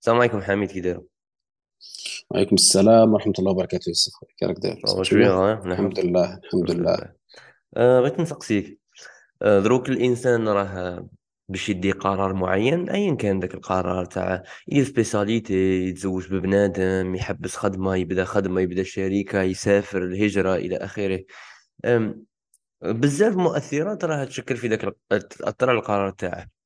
السلام عليكم حميد كي داير وعليكم السلام ورحمة الله وبركاته يوسف كي راك داير؟ ça va شوية بخير؟ ها؟ الحمد لله الحمد لله. آه بغيت نسقسيك. آه دروك الإنسان راه باش يدي قرار معين ايا كان داك القرار تاع يدير spécialité يتزوج ببنادم يحبس خدمة يبدا خدمة يبدا شركة يسافر الهجرة إلى آخره. بزاف مؤثرات راها تشكل في ذاك تاثر على القرار تاعه.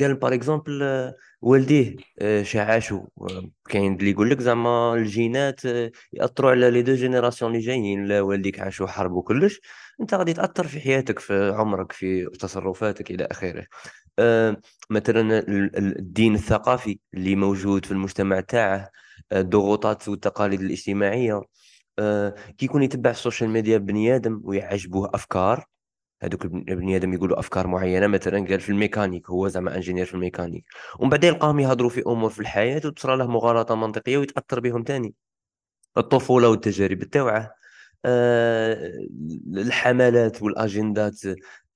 قال par exemple آه، والديه آه، ش عاشو آه، كاين اللي يقول لك زعما الجينات آه، يأثروا على les deux générations اللي جايين. لا والديك عاشوا حرب وكلش انت غادي تأثر في حياتك في عمرك في تصرفاتك إلى آخره. آه، مثلا ال- ال- الدين الثقافي اللي موجود في المجتمع تاعه آه، الضغوطات والتقاليد الاجتماعية. آه، كي يكون يتبع ال social media بني آدم ويعجبوه أفكار. هذوك البن- البني آدم يقولوا أفكار معينة. مثلا قال في الميكانيك هو زعما ingénieur في الميكانيك. ومن بعد يلقاهم يهضروا في أمور في الحياة وتصرى له مغالطة منطقية ويتأثر بهم تاني. الطفولة والتجارب التوعة. آه، الحملات والأجندات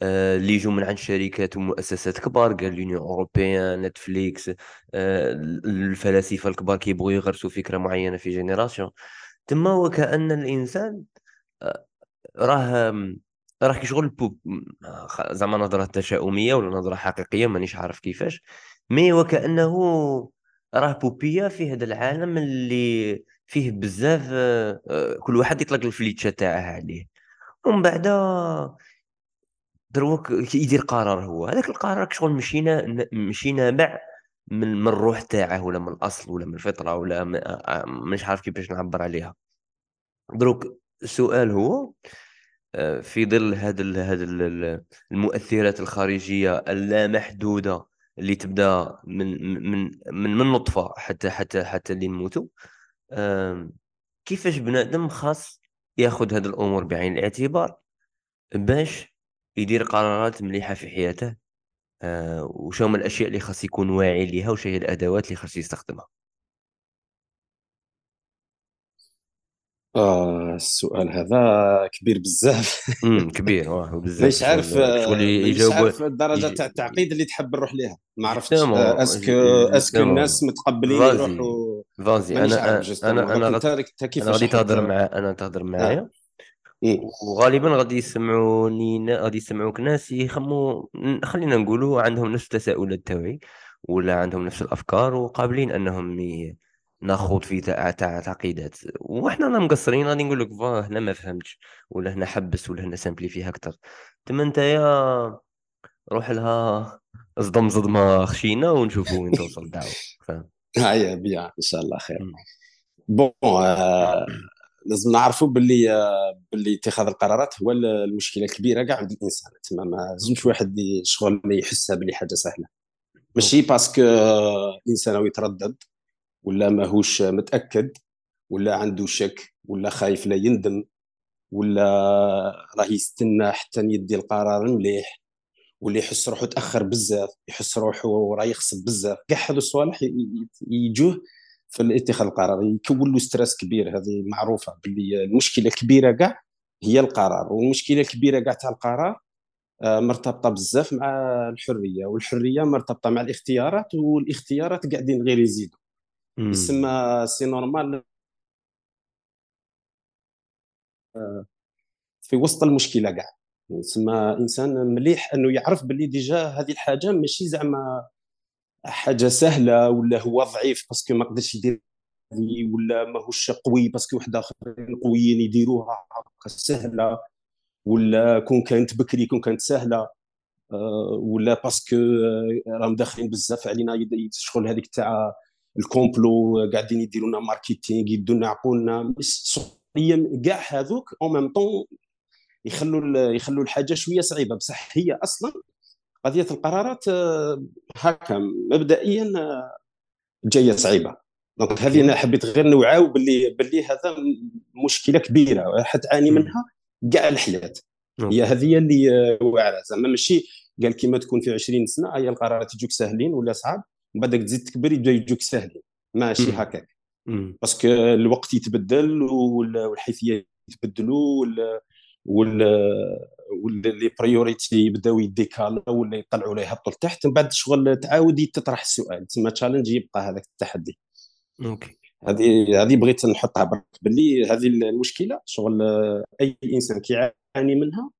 آه، اللي يجوا من عند شركات ومؤسسات كبار قال l'union européenne نتفليكس آه، الفلاسفة الكبار كيبغوا يغرسوا فكرة معينة في génération تما وكأن الإنسان راه كي شغل بوب زعما نظرة تشاؤمية ولا نظرة حقيقية مانيش عارف كيفاش mais وكأنه راه بوبيا في هذا العالم اللي فيه بزاف آه، آه، كل واحد يطلق الفليتشة تاعه عليه. ومن بعد دروك يدير قرار هو. هذاك القرار شغل مشينا مشي نابع من من الروح تاعه ولا من الأصل ولا من الفطرة ولا م- آه، عارف كيفاش نعبر عليها. دروك السؤال هو في ظل ال- المؤثرات الخارجية اللامحدودة اللي تبدا من من من من نطفة حتى حتى حتى اللي نموتوا كيفاش بنادم خاص ياخذ هذه الأمور بعين الاعتبار باش يدير قرارات مليحة في حياته؟ آه، وشو هما الأشياء اللي خاص يكون واعي ليها وش هي الأدوات اللي خاص يستخدمها؟ آه السؤال هذا كبير بزاف. كبير واه بزاف مانيش عارف آه يجاوب عارف الدرجة تاع. التعقيد اللي تحب نروح ليها. ما عرفتش آه est-ce que est-ce que الناس متقبلين يروحوا. فازي. أنا أنا أنا أنا غادي نهضر مع أنا تهضر آه. معايا. وغالبا غادي يسمعوني غادي يسمعوك ناس يخمو ن- خلينا نقولوا عندهم نفس التساؤلات تاعي ولا عندهم نفس الأفكار وقابلين أنهم ي... ناخوض في تاع تاع تعقيدات. وحنا لا مقصرين غادي نقول لك فا هنا ما فهمتش ولا هنا حبس ولا هنا سامبليفيها أكثر تما نتايا روح لها صدم صدمة خشينة ونشوفوا وين توصل الدعوه فاهم؟ هيا بيان إن شاء الله خير. بون آه لازم نعرفوا باللي آه باللي اتخاذ القرارات هو المشكلة الكبيرة كاع عند الإنسان. تما ما لازمش واحد شغل يحسها باللي حاجة سهلة. ماشي parce que آه، إنسان يتردد. ولا ماهوش متأكد ولا عنده شك ولا خايف لا يندم ولا راه يستنى حتى يدي القرار مليح واللي يحس روحه تأخر بزاف يحس روحه راه يخسر بزاف. كاع هذو الصوالح يجوه في الاتخاذ القرار. يكون له stress كبير هذه معروفة باللي المشكلة الكبيره كاع هي القرار والمشكلة الكبيره كاع تاع القرار آه، مرتبطة بزاف مع الحرية والحرية مرتبطة مع الاختيارات والاختيارات قاعدين غير يزيدوا مم. يسمى c'est normal في وسط المشكلة كاع يسمى إنسان مليح إنه يعرف باللي déjà هذه الحاجة ماشي زعما حاجة سهلة ولا هو ضعيف parce que ما قدرش يدير ولا ماهوش قوي parce que واحد آخرين قويين يديروها سهلة ولا كون كانت بكري كون كانت سهلة آه، ولا parce que آه، راهم داخلين بزاف علينا شغل هذيك تاع ال complot قاعدين يديروا لنا marketing يدونا يعقولنا هي كاع هذوك en même temps يخلوا يخلوا الحاجة شوية صعيبة. بصح هي أصلا قضية القرارات آه، هكا مبدئيا آه، جاية صعيبة. donc هذه أنا حبيت غير نوعاو باللي باللي هذا مشكلة كبيرة. حتعاني. منها كاع الحياة. هي هذه اللي آه، واعرة. زعما ماشي قال كيما تكون في 20 سنة هي القرارات يجوك ساهلين ولا صعاب. من بعد تزيد تكبر يبدا يجوك ساهلين ماشي. هكاك. parce que الوقت يتبدل وال- والحيثيات يتبدلوا وال- ولا ولا les priorités يبداو يdécalaw ولا يطلعوا ولا يهبطوا لتحت من بعد شغل تعاود تطرح السؤال. تسمى challenge يبقى هذاك التحدي. OK. هذه هذه بغيت نحطها برك. باللي هذه المشكلة شغل أي إنسان كيعاني منها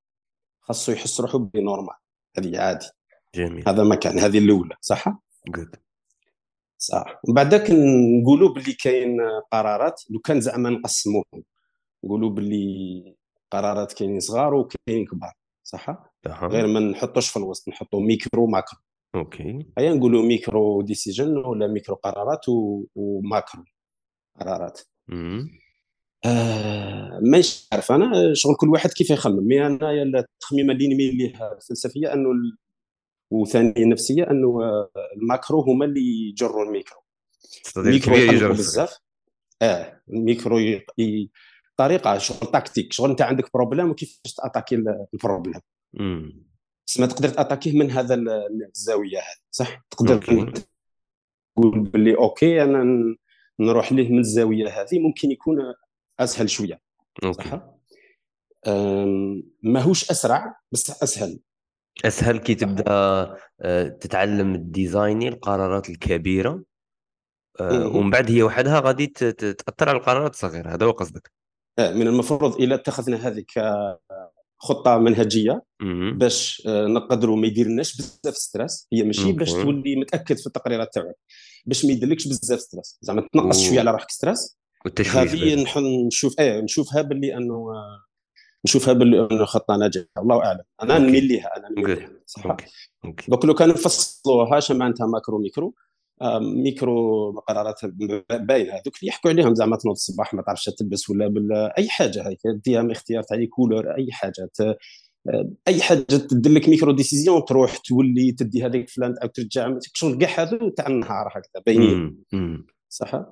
خاصو يحس روحه بلي normal هذه عادي. جميل. هذا ما كان. هذه الأولى صح؟ جود صح. من بعد نقولوا باللي كاين قرارات لو كان زعما نقسموهم نقولوا باللي قرارات كاينين صغار وكاينين كبار صح. غير ما نحطوش في الوسط نحطوا micro macro. OK. هيا نقولوا micro décision ولا ميكرو قرارات و... و macro قرارات. آه مانيش عارف أنا شغل كل واحد كيف يخمم. mais أنا التخميمه اللي نميل ليها الفلسفيه انه ال... وثانيا النفسيه أنه آه، ال macro هما اللي يجروا الميكرو. الميكرو يجرب. بزاف. آه الميكرو ي... ي... طريقة شغل tactique شغل أنت عندك problème وكيفاش t'attaquer ال- ال problème. تسمى تقدر ت attaquer ه من هذا ال- الزاوية هذه صح؟ تقدر. تقول باللي OK أنا نروح ليه من الزاوية هذه ممكن يكون أسهل شوية صح؟ ماهوش أسرع بس أسهل. أسهل كي تبدأ آه، تتعلم ال désigner القرارات الكبيرة آه،. ومن بعد هي وحدها غادي تأثر على القرارات الصغيرة هذا هو قصدك آه، من المفروض إلى اتخذنا هذه كخطه منهجية. باش نقدروا ما يديرناش بزاف stress هي ماشي باش. تولي متأكد في التقريرات تاعك باش ما يديرلكش بزاف stress زعما تنقص شوية على روحك stress هذه نشوف إيه نشوفها باللي أنه نشوفها باللي إنه خطه ناجحه الله أعلم. أنا. نميل ليها. أنا نميل. ليها. صح. دوك لو كان نفصلوها اش معناتها macro micro. micro قرارات باينة هذوك. اللي يحكوا عليهم زعما تنوض الصباح ما تعرفش تلبس ولا بال أي حاجة هيك. ديها من اختيار تاع les couleurs أي حاجة. ت... أي حاجة تدير لك micro décision تروح تولي تدي هذيك فلان أو ترجع. شغل كاع هذو تاع النهار هكذا باينين. صح.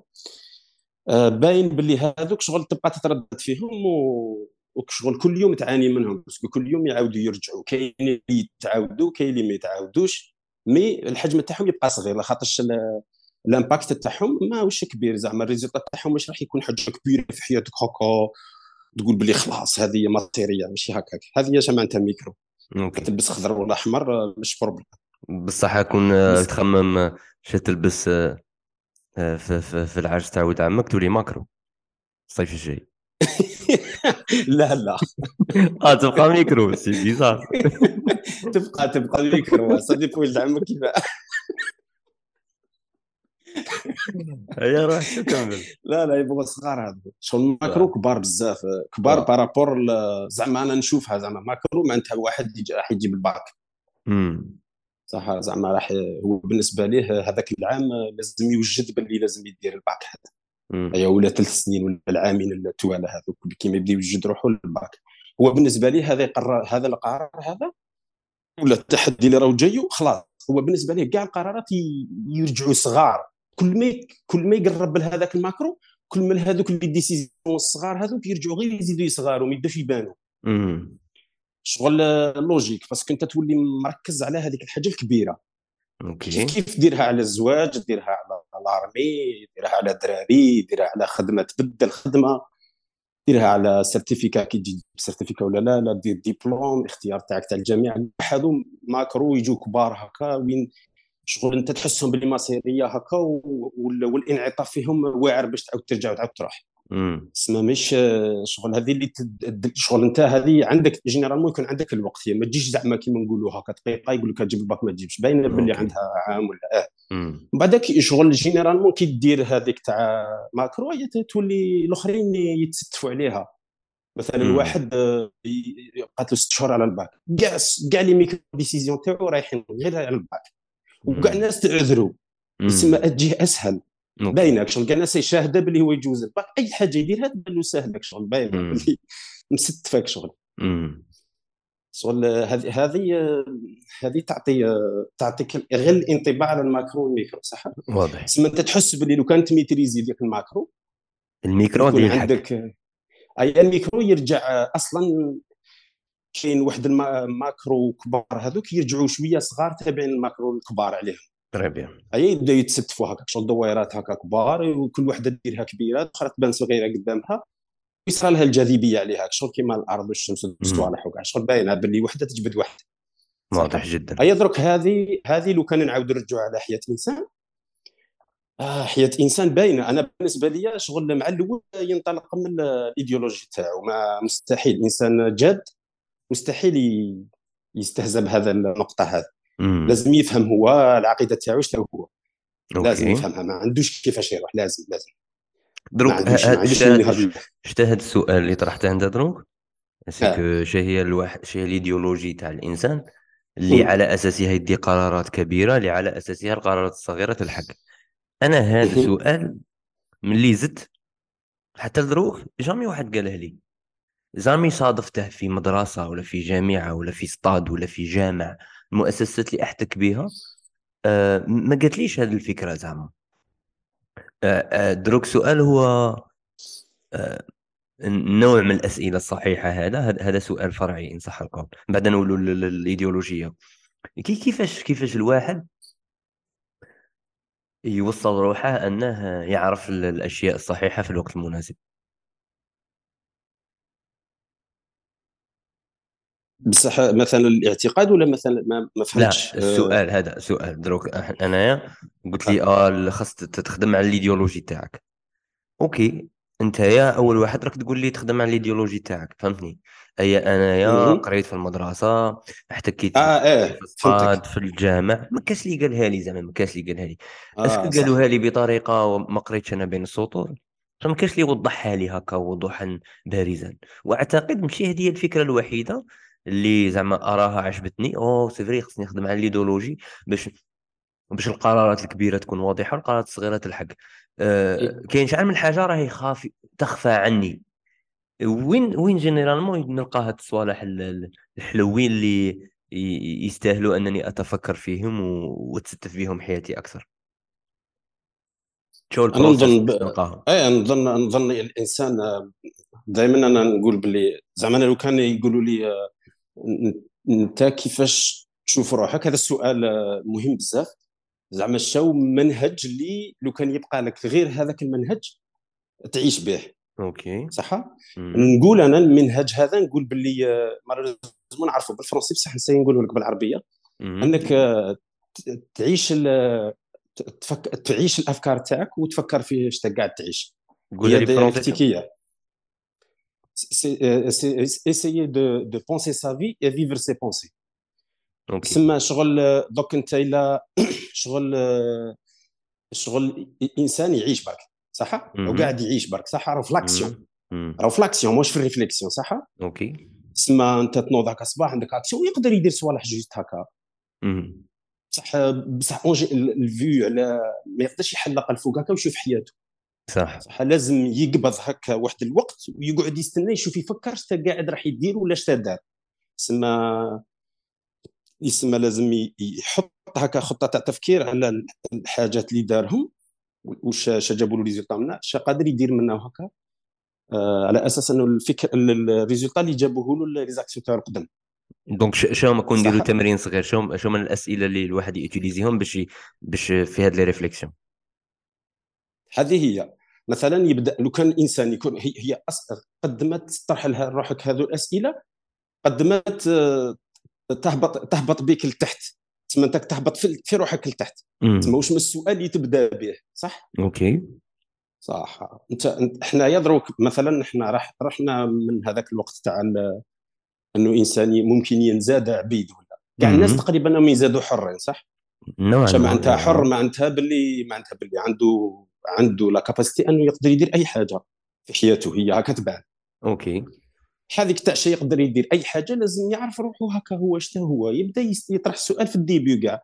آه، باين باللي هذوك شغل تبقى تتردد فيهم و... وشغل كل يوم تعاني منهم parce que كل يوم يعاودوا يرجعوا. كاين اللي يتعاودوا كاين اللي ما يتعاودوش mais الحجم تاعهم يبقى صغير لاخاطرش ال- ال impact تاعهم ماهوش كبير. زعما ال résultat تاعهم مش راح يكون حاجة كبيره في حياتك هكا تقول باللي خلاص هذه ماتيريا ماشي هكاك. هذه هي معناتها micro OK. تلبس خضر ولا أحمر آه، مش problème بصح كون آه، تخمم آه، شو تلبس في, في, في العرس تاع ولد عمك تولي macro. الصيف الجاي. لا لا. آه تبقى ميكرو سيدي صح تبقى تبقى ميكرو صديق ولد عمك كيف هيا روح شو كمل لا لا يبغوا صغار هذا. شغل macro كبار بزاف. كبار آه. par rapport زعما أنا نشوفها زعما. macro معناتها واحد راح يجيب الباك صح زعما راح هو بالنسبة ليه هذاك العام لازم يوجد باللي لازم يدير الباك هذا. أمم. أي ولا ثلاث سنين ولا العامين التوالى هذوك كيما يبدا يوجد روحه للباك هو بالنسبة ليه هذا يقرر هذا القرار هذا ولا التحدي اللي راهو جاي خلاص. هو بالنسبة ليه كاع القرارات يرجعوا صغار. كل ما كل ما يقرب لهذاك ال macro كل ما هذوك اللي décisions الصغار هذوك يرجعوا غير يزيدوا يصغروا ما يبداوش يبانوا. شغل logique parce que أنت تولي مركز على هذيك الحاجة الكبيرة. okay كيف كيف ديرها على الزواج ديرها على l'armée ديرها على دراري ديرها على خدمة تبدل خدمة ديرها على certificat كي تجي certificat ولا لا لا دير ديبلوم اختيار تاعك تاع الجامعة هذو macro يجوا كبار هكا وين شغل أنت تحسهم باللي مصيريه هكا والانعطاف فيهم واعر باش تعاود ترجع وتعاود تروح. تسمى مش آه، شغل هذه اللي تد... شغل انت هذه عندك généralement يكون عندك الوقت هي ما تجيش زعما كيما نقولوا هكا دقيقه يقول لك تجيب الباك ما تجيبش باينه باللي. عندها عام ولا آه. من بعدك شغل généralement كي دير هذيك تاع macro تولي الأخرين يتستفوا عليها مثلا مم. واحد آه، بقات له ست شهور على الباك كاع كاع les micro-décisions تاعو رايحين غير على الباك وكاع الناس تعذروا. تسمى تجيه أسهل. باينة شغل كاع الناس شاهده باللي هو يجوز. الباك أي حاجة يديرها تبان له سهله شغل باينة. باللي مستفك شغل. شغل هذه هذه هذه تعطي تعطيك غير الانطباع على ال macro وال micro صح؟ واضح. تسمى انت تحس باللي لو كانت maîtrisée ديك ال macro الميكرو يكون عندك أي الميكرو يرجع أصلا كاين واحد ال macro كبار هذوك يرجعوا شوية صغار تابعين ال macro الكبار عليهم. très bien أي يبداو يتستفوا هكا شغل دويرات هكا كبار وكل وحدة ديرها كبيرة الاخرى تبان صغيرة قدامها يصرى لها الجاذبية عليها شغل كيما الأرض والشمس والصوالح وكاع شغل باينة؟ باللي وحدة تجبد وحدة. واضح جدا. هيا درك هذه هذه لو كان نعاود نرجعوا على حياة الإنسان آه حياة انسان باينة. أنا بالنسبة لي شغل مع الأول ينطلق من l'idéologie تاعو. ما مستحيل. إنسان جاد مستحيل يستهزأ بهذا النقطة هذه. لازم يفهم هو العقيدة تاعو شنو هو. okay. لازم يفهمها ما عندوش كيفاش يروح لازم لازم. دروك شتا هذا السؤال اللي طرحته انت دروك؟ ce que شنو هي الواحد شنو هي l'idéologie تاع الإنسان اللي على أساسها يدي قرارات كبيرة اللي على أساسها القرارات الصغيرة تلحق أنا هذا السؤال ملي زدت حتى لدروك جامي واحد قاله لي. زامي صادفته في مدرسة ولا في جامعة ولا في ستاد ولا في جامع المؤسسات اللي أحتك بها أه ما قالتليش هذه الفكرة زعما. أه أه دروك سؤال هو نوع من الأسئلة الصحيحة هذا. هذا سؤال فرعي إن صح القول. بعد نقولوا الإيديولوجية. كيفاش كيفاش الواحد يوصل روحه أنه يعرف الأشياء الصحيحة في الوقت المناسب؟ بصح مثلا الاعتقاد ولا مثلا ما, ما فهمتش؟ لا السؤال هذا سؤال دروك أنايا قلت لي آه خاص تخدم على l'idéologie تاعك. okay. انت يا أول واحد راك تقول لي تخدم على l'idéologie تاعك. فهمتني؟ أي أنا يا قريت في المدرسة احتكيت آه إيه في في الجامع. ما كاش اللي قالها لي زعما ما كاش اللي قالها لي. آه est-ce que قالوها لي بطريقة ما قريتش أنا بين السطور؟ فما كاش اللي يوضحها لي هكا وضوحا بارزا. وأعتقد ماشي هذه الفكرة الوحيدة. اللي زعما أراها عجبتني. أو c'est vrai خصني نخدم على l'idéologie باش باش القرارات الكبيرة تكون واضحة والقرارات الصغيرة تلحق. أه كاين شحال من حاجة راهي خافي تخفى عني. وين وين généralement نلقى هاد الصوالح الحلوين اللي يستاهلوا أنني أتفكر فيهم وتستف بهم حياتي أكثر. شو أنا نظن ب... اي نظن نظن الإنسان دائما أنا نقول باللي زعما لو كان يقولوا لي انت كيفاش تشوف روحك؟ هذا السؤال مهم بزاف. زعما شو منهج اللي لو كان يبقى لك غير هذاك المنهج تعيش به. أوكي. صح نقول أنا المنهج هذا نقول باللي ما نعرفه بالفرنسي بصح نسي نقول لك بالعربية. أنك تعيش تفك... تعيش الأفكار تاعك وتفكر في إيش قاعد تعيش. قول لي بالفرنسي. Essayer de, de penser sa vie et vivre ses pensées. تسمى شغل دوك انت الا شغل شغل انسان يعيش برك صح وقاعد يعيش برك صح راه في l'action راه في l'action مش في ال réflexion صح okay تسمى انت تنوض هكا صباح عندك اكسيون ويقدر يدير صوالح justes هكا بصح بصح ال vue على ما يقدرش يحلق الفوق هكا ويشوف حياته صح. صح لازم يقبض هكا واحد الوقت ويقعد يستنى يشوف يفكر اش قاعد راح يدير ولا اش دار. يسمى يسمى لازم يحط هكا خطة تاع تفكير على الحاجات اللي دارهم واش جابوا له résultat منها اش قادر يدير منه هكا آه على أساس إنه الفكر ال résultat اللي جابوه له les actions تاعو القدم donc شنو ما كون نديروا تمرين صغير شنو شنو من الأسئلة اللي الواحد utiliser هم باش باش في هذه les réflexions. هذه هي. مثلا يبدأ لو كان الانسان يكون هي, هي قد ما تطرح لها روحك هذو الأسئلة قد ما تهبط تهبط بك لتحت تسمى انت تهبط في, في روحك لتحت. تسمى واش من السؤال اللي تبدا به صح؟ أوكي. صح. أنت إحنا يضرك مثلا إحنا راح رحنا من هذاك الوقت تاع إنه إنسان ممكن ينزاد عبيد ولا. كاع الناس تقريبا انهم يزادوا حرين صح؟ نوعا معناتها حر معناتها باللي معناتها باللي عنده عنده لا كاباسيتي انه يقدر يدير أي حاجة في حياته هي هكا تبان. okay. هذيك تاع شيء يقدر يدير أي حاجة لازم يعرف روحه هكا هو اش هو يبدأ يطرح السؤال في ال début كاع.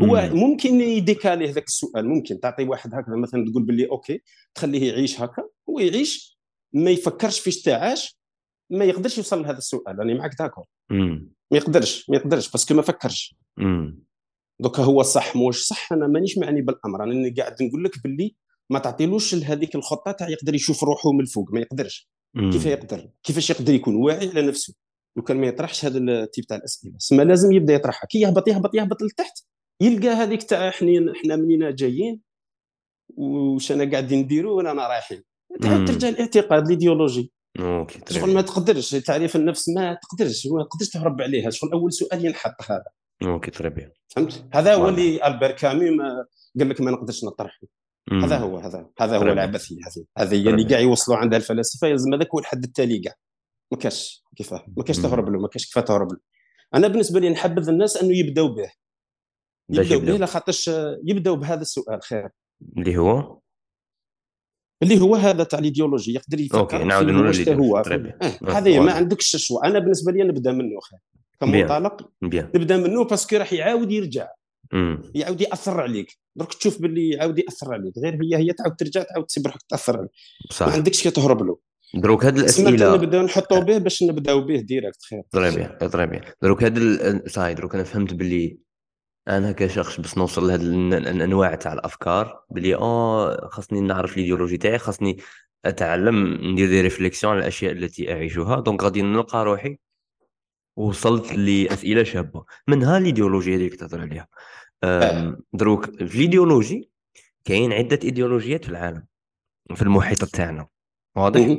هو ممكن يdécaler هذاك السؤال ممكن تعطي واحد هكذا مثلا تقول باللي okay تخليه يعيش هكا هو يعيش ما يفكرش فيش تعاش ما يقدرش يوصل لهذا السؤال راني معك d'accord ما يقدرش ما يقدرش parce que ما فكرش. donc هو صح موش صح أنا مانيش معني بالأمر أنا قاعد نقول لك باللي ما تعطيلوش لهذيك الخطة تاع يقدر يشوف روحه من الفوق ما يقدرش. كيف يقدر؟ كيفاش يقدر يكون واعي على نفسه؟ لو كان ما يطرحش هذا type تاع الأسئلة سما لازم يبدأ يطرحها. كي يهبط يهبط يهبط لتحت يلقى هذيك تاع إحنا إحنا منين جايين؟ واش أنا قاعدين نديروا وين أنا رايحين. ترجع الاعتقاد الإيديولوجي. شغل ما تقدرش تعريف النفس ما تقدرش ما تقدرش تهرب عليها. شغل أول سؤال ينحط هذا. أوكي très bien فهمت؟ هذا هو اللي ألبير كامو قال لك ما نقدرش نطرحه. هذا هو هذا هذا هو العبثيه هذه هذه هي اللي كاع يوصلوا عندها الفلاسفة يلزم هذاك هو الحد التالي كاع ما كاش كيفاه ما كاش تهرب له ما كاش كيفاه تهرب له أنا بالنسبة لي نحبذ الناس أنه يبداو به. يبداو. به لخاطرش يبداو بهذا السؤال خير. اللي هو؟ اللي هو هذا تاع الإيديولوجي يقدر يفكر en: okay نعاود نقول هو آه. هذه ما عندكش ال choix أنا بالنسبة لي نبدأ منه خير. كمنطلق نبدا منه parce que راح يعاود يرجع. يعاود يأثر عليك. درك تشوف باللي يعاود يأثر عليك. غير هي هي تعاود ترجع تعاود تسيب روحك تأثر عليك. صح. ما عندكش كي تهرب له. دروك هاد الاسئله نبداو نحطوا به باش نبداو به directement خير. طري بيان طري بيان دروك هاد صاي دروك أنا فهمت باللي أنا كشخص باش نوصل لهاد الانواع تاع الأفكار بلي آه خاصني نعرف الإيديولوجي تاعي خاصني أتعلم ندير des réflexions على الأشياء التي أعيشها. donc غادي نلقى روحي وصلت لأسئلة شابة. منها الايديولوجيا اللي تهضر عليها. دروك في الايديولوجي كاين عدة إيديولوجيات في العالم في المحيط تاعنا واضح؟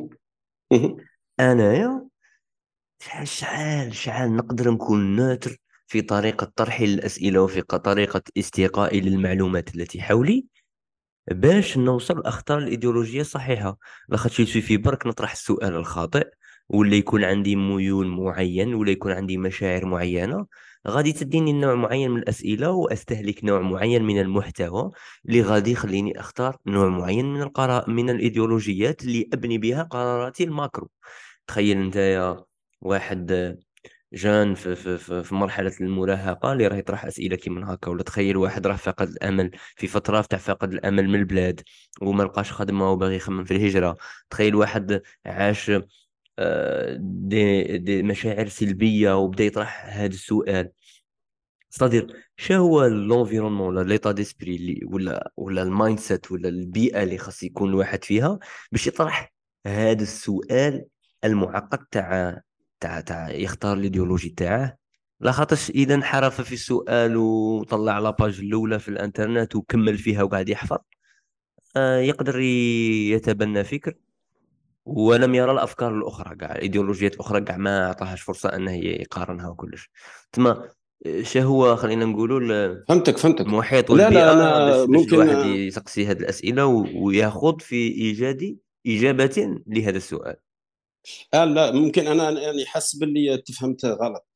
أنايا شحال شحال نقدر نكون neutre في طريقة طرحي للأسئلة وفي طريقة استقائي للمعلومات التي حولي باش نوصل أختار الإيديولوجية الصحيحة. لاخاطش في برك نطرح السؤال الخاطئ. ولا يكون عندي ميول معين ولا يكون عندي مشاعر معينة غادي تديني نوع معين من الأسئلة وأستهلك نوع معين من المحتوى اللي غادي يخليني أختار نوع معين من القرار من الإيديولوجيات اللي أبني بها قراراتي ال macro. تخيل أنت واحد jeune في, في, في, في مرحلة المراهقة اللي راه يطرح أسئلة كيما هكا ولا تخيل واحد راه فاقد الأمل في فترة تاع فاقد الأمل من البلاد وما لقاش خدمة وباغي يخمم في الهجرة. تخيل واحد عاش دي, دي مشاعر سلبية وبدأ يطرح هذا السؤال. صدير شا هو l'environnement ولا l'état d'esprit اللي ولا ولا ال mindset ولا البيئة اللي خاص يكون الواحد فيها باش يطرح هذا السؤال المعقد تاع تاع تاع يختار الإيديولوجي تاعه؟ لا خاطرش إذا انحرف في السؤال وطلع la page الأولى في الإنترنت وكمل فيها وقاعد يحفظ آه، يقدر يتبنى فكر. ولم يرى الافكار الاخرى كاع الايديولوجيات الاخرى كاع ما اعطاهاش فرصة انه يقارنها وكلش. تما شا هو خلينا نقولوا فهمتك فهمتك. المحيط والبيئه لا لا أنا ممكن الواحد يسقسي هذه الأسئلة وياخذ في إيجاد إجابة لهذا السؤال. آه لا ممكن أنا يعني حاسس باللي تفهمت غلط.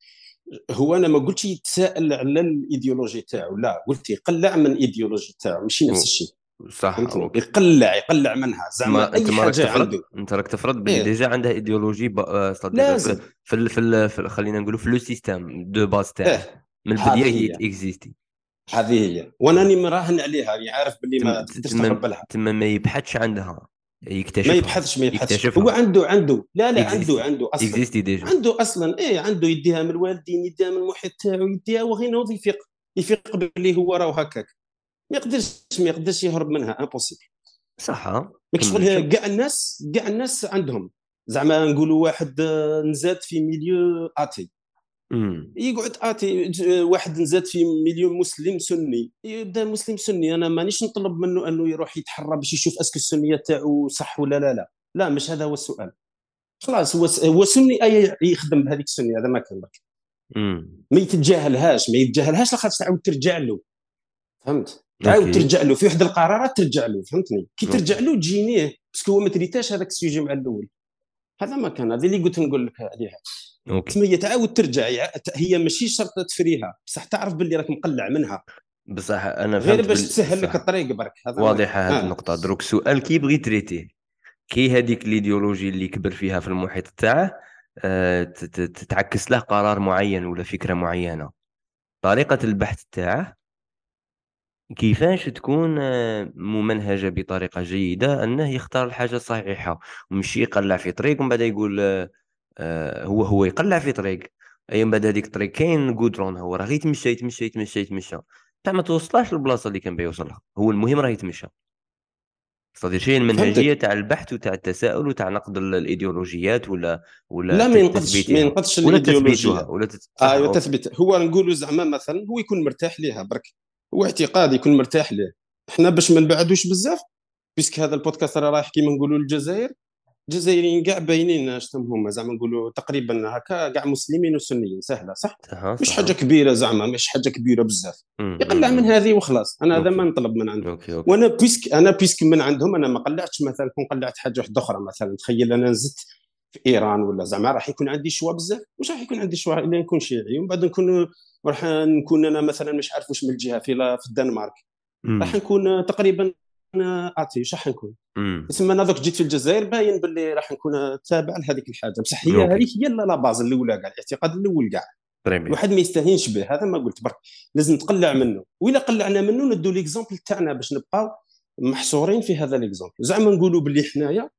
هو أنا ما قلتش يتساءل على الإيديولوجي تاعو لا قلت يقلع من الإيديولوجي تاعو ماشي نفس الشيء. صح يقلع يقلع منها. زعما أي حاجة عنده أنت راك تفرض بلي إيه؟ déjà عنده إيديولوجي ب... آه، لازم في في, في خلينا نقولوا في le système de base تاعه إيه؟ من البدايه هي اكزيستي هذه هي. وأنا مراهن عليها يعني عارف باللي ما تقدرش تما ما يبحثش عندها يكتشف ما يبحثش ما يبحثش. هو عنده عنده. لا لا عنده عنده أصلا. عنده أصلا إيه عنده يديها من الوالدين يديها من المحيط تاعو يديها وغير يفيق. يفيق باللي هو راه هكاك. ما يقدرش ما يقدرش يهرب منها impossible صح. شغل كاع الناس كاع الناس عندهم. زعما نقولوا واحد نزاد في milieu athée. يقعد athée واحد نزاد في milieu مسلم سني. يبدا مسلم سني أنا مانيش نطلب منه أنه يروح يتحرى باش يشوف est-ce que السنية تاعو صح ولا لا لا. لا مش هذا هو السؤال. خلاص هو هو سني أي يخدم بهذيك السنية؟ هذا ما كان برك ما يتجاهلهاش ما يتجاهلهاش لاخاطش تعاود ترجع له. فهمت؟ تعاود ترجع له. في واحد القرارات ترجع له فهمتني؟ كي ترجع له تجينيه. parce que هو ما traitاش هذاك ال sujet مع الأول. هذا ما كان. هذه اللي قلت نقول لك عليها. okay. هي تعاود ترجع. هي ماشي شرط تفريها. بصح تعرف باللي راك مقلع منها. بصح أنا غير باش تسهل لك الطريق برك. واضحة هذه آه. النقطة. دروك سؤال كي يبغي traiter ه؟ كي هذيك الإيديولوجي اللي كبر فيها في المحيط تاعه أه تتعكس له قرار معين ولا فكرة معينة؟ طريقة البحث تاعه كيفاش تكون آه، ممنهجة بطريقة جيدة أنه يختار الحاجة الصحيحة ومشي يقلع في طريق ومن بعد يقول آه، آه، هو هو يقلع في طريق. أي من بعد هذيك الطريق كاين جودرون هو راه غير يتمشى يتمشى يتمشى. يتمشى تاع ما توصلهاش للبلاصة اللي كان بيوصلها. هو المهم راه يتمشى. صديق شيء المنهجية تاع البحث وتاع التساؤل وتاع نقد الإيديولوجيات ولا ولا لا ما ينقدش ما ينقدش ولا تثبيتها ولا تت... أيوه تثبيت. هو نقولوا زعما مثلا هو يكون مرتاح ليها برك. هو اعتقاد يكون مرتاح ليه. إحنا باش ما نبعدوش بزاف puisque هذا البودكاست راه رايح كيما نقولوا للجزائر. الجزائريين كاع باينين اش هما زعما نقولوا تقريبا هكا كاع مسلمين وسنيين سهلة صح؟ مش حاجة كبيرة زعما مش حاجة كبيرة بزاف. يقلع من هذه وخلاص. أنا هذا ما نطلب من عندهم. okay okay. وأنا puisque أنا puisque من عندهم أنا ما قلعتش مثلا كون قلعت حاجة واحدة أخرى مثلا. تخيل أنا نزدت في إيران ولا زعما راح يكون عندي choix بزاف. مش راح يكون عندي choix إلا نكون شيعي. ومن بعد نكون راح نكون أنا مثلا مش عارف واش من الجهة في في الدنمارك. راح نكون تقريبا أعطي واش راح نكون؟ تسمى أنا دوك جيت في الجزائر باين باللي راح نكون تابع لهذيك الحاجة. بصح هي هذيك هي la base الأولى كاع الاعتقاد الأول كاع الواحد ما يستهينش به هذا ما قلت برك. لازم تقلع منه. واذا قلعنا منه ندو l'exemple تاعنا باش نبقاو محصورين في هذا l'exemple زعما نقولوا باللي حنايا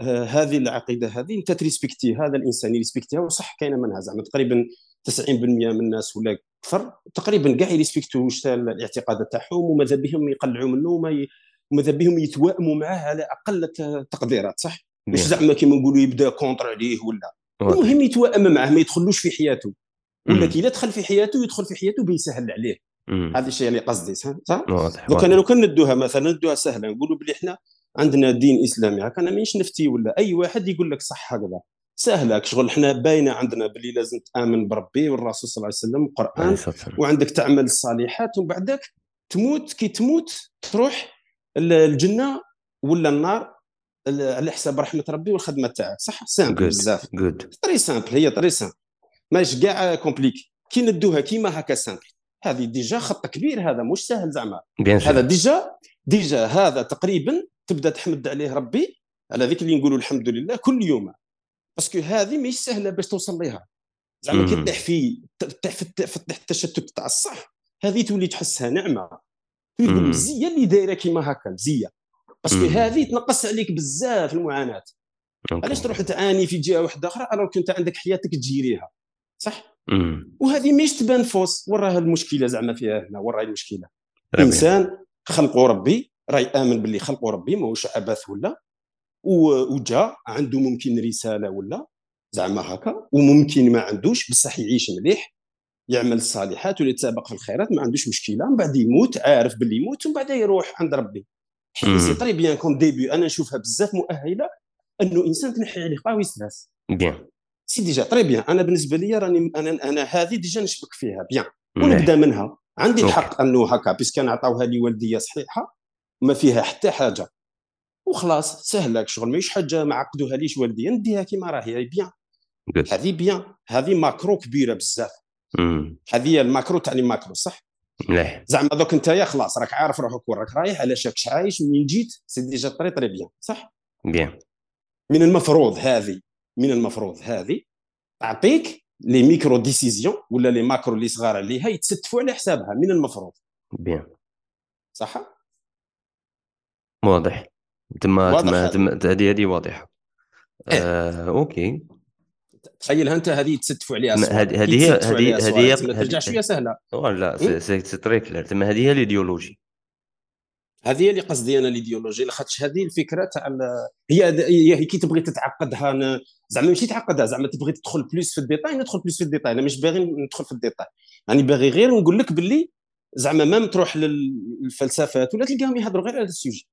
آه هذه العقيدة هذه أنت تريسبكتي هذا الإنسان يريسبكتيها وصح كاينة منها. زعما تقريبا 90% من الناس ولا أكثر. تقريبا كاع يريسبكتو واش الاعتقادات تاعهم وماذا بهم يقلعوا منه وما وماذا بهم يتوائموا معاه على أقل التقديرات صح؟ مش زعما كيما نقولوا يبدا contre عليه ولا؟ المهم يتوائم معاه ما يدخلوش في حياته. ولا كي دخل في حياته يدخل في حياته بيسهل عليه. هذا الشيء اللي قصدي صح؟ donc أنا لو كان ندوها مثلا ندوها سهلة. نقولوا بلي إحنا عندنا دين إسلامي هكا أنا مانيش نفتي ولا أي واحد يقول لك صح هكذا. سهله شغل إحنا باينة عندنا باللي لازم تآمن بربي والرسول صلى الله عليه وسلم والقران وعندك تعمل الصالحات ومن بعدك تموت. كي تموت تروح الجنة ولا النار على حساب رحمة ربي والخدمة تاعك. صح؟ simple بزاف. جود très simple هي très simple ماش كاع compliqué كي ندوها كيما هكا simple هذه déjà خط كبير هذا مش سهل زعما. هذا déjà déjà هذا تقريبا تبدأ تحمد عليه ربي على ذيك اللي نقولوا الحمد لله كل يوم. parce que هذه مش سهلة باش توصل لها زعما كي تطيح في تطيح في التشتت تاع الصح هذه تولي تحسها نعمة. تقول المزيه اللي دايرة كيما هكا مزيه parce que هذه تنقص عليك بزاف المعاناة. علاش تروح تعاني في جهة واحدة أخرى؟ ألو كنت عندك حياتك تجيريها صح. وهذه ماهيش تبان فوس. وراها المشكلة زعما فيها هنا وراها المشكلة. إنسان خلقه ربي راه يامن باللي خلقه ربي ماهوش عبث ولا. وجا عنده ممكن رسالة ولا زعما هكا وممكن ما عندوش بصح يعيش مليح يعمل الصالحات ويتسابق في الخيرات ما عندوش مشكلة من بعد يموت عارف باللي يموت ومن بعد يروح عند ربي. c'est très bien comme début أنا نشوفها بزاف مؤهلة إنه إنسان تنحي عليه قهوه stress bien c'est déjà très bien أنا بالنسبة لي راني أنا أنا هذه déjà نشبك فيها. bien ونبدأ منها. عندي الحق أنه هكا puisque كان عطاوها لي والديه صحيحة ما فيها حتى حاجة. وخلاص سهله شغل. ماهيش حاجة ما عقدوها ليش والديه نديها كيما راهي bien. هذه bien. هذه macro كبيرة بزاف. هذه ال macro تاع ال macro صح؟ مليح زعما دوك انت يا خلاص راك عارف روحك وين راك رايح على شاكش عايش؟ منين جيت؟ c'est déjà très très bien صح؟ bien. من المفروض هذه من المفروض هذه تعطيك les micro décisions ولا les macro اللي صغار عليها يتستفوا على حسابها من المفروض. bien. صح؟ واضح. تما تما هذه هذه واضحة. إيه. آه، OK. تخيلها أنت هذه تستفوا عليها هذه هي هذه هذه ترجع شوية سهلة؟ là c'est très clair تما هذه هي الإيديولوجي. هذه هي اللي قصدي أنا الإيديولوجي. لاخاطش هذه الفكرة تاع هي هي كي تبغي تتعقدها زعما ماشي تعقدها زعما تبغي تدخل plus في ال détail ندخل plus في ال détail أنا مش باغي ندخل في ال détail راني باغي غير نقول لك باللي زعما ما تروح للفلسفات ولا تلقاهم يهضروا غير على ال sujet.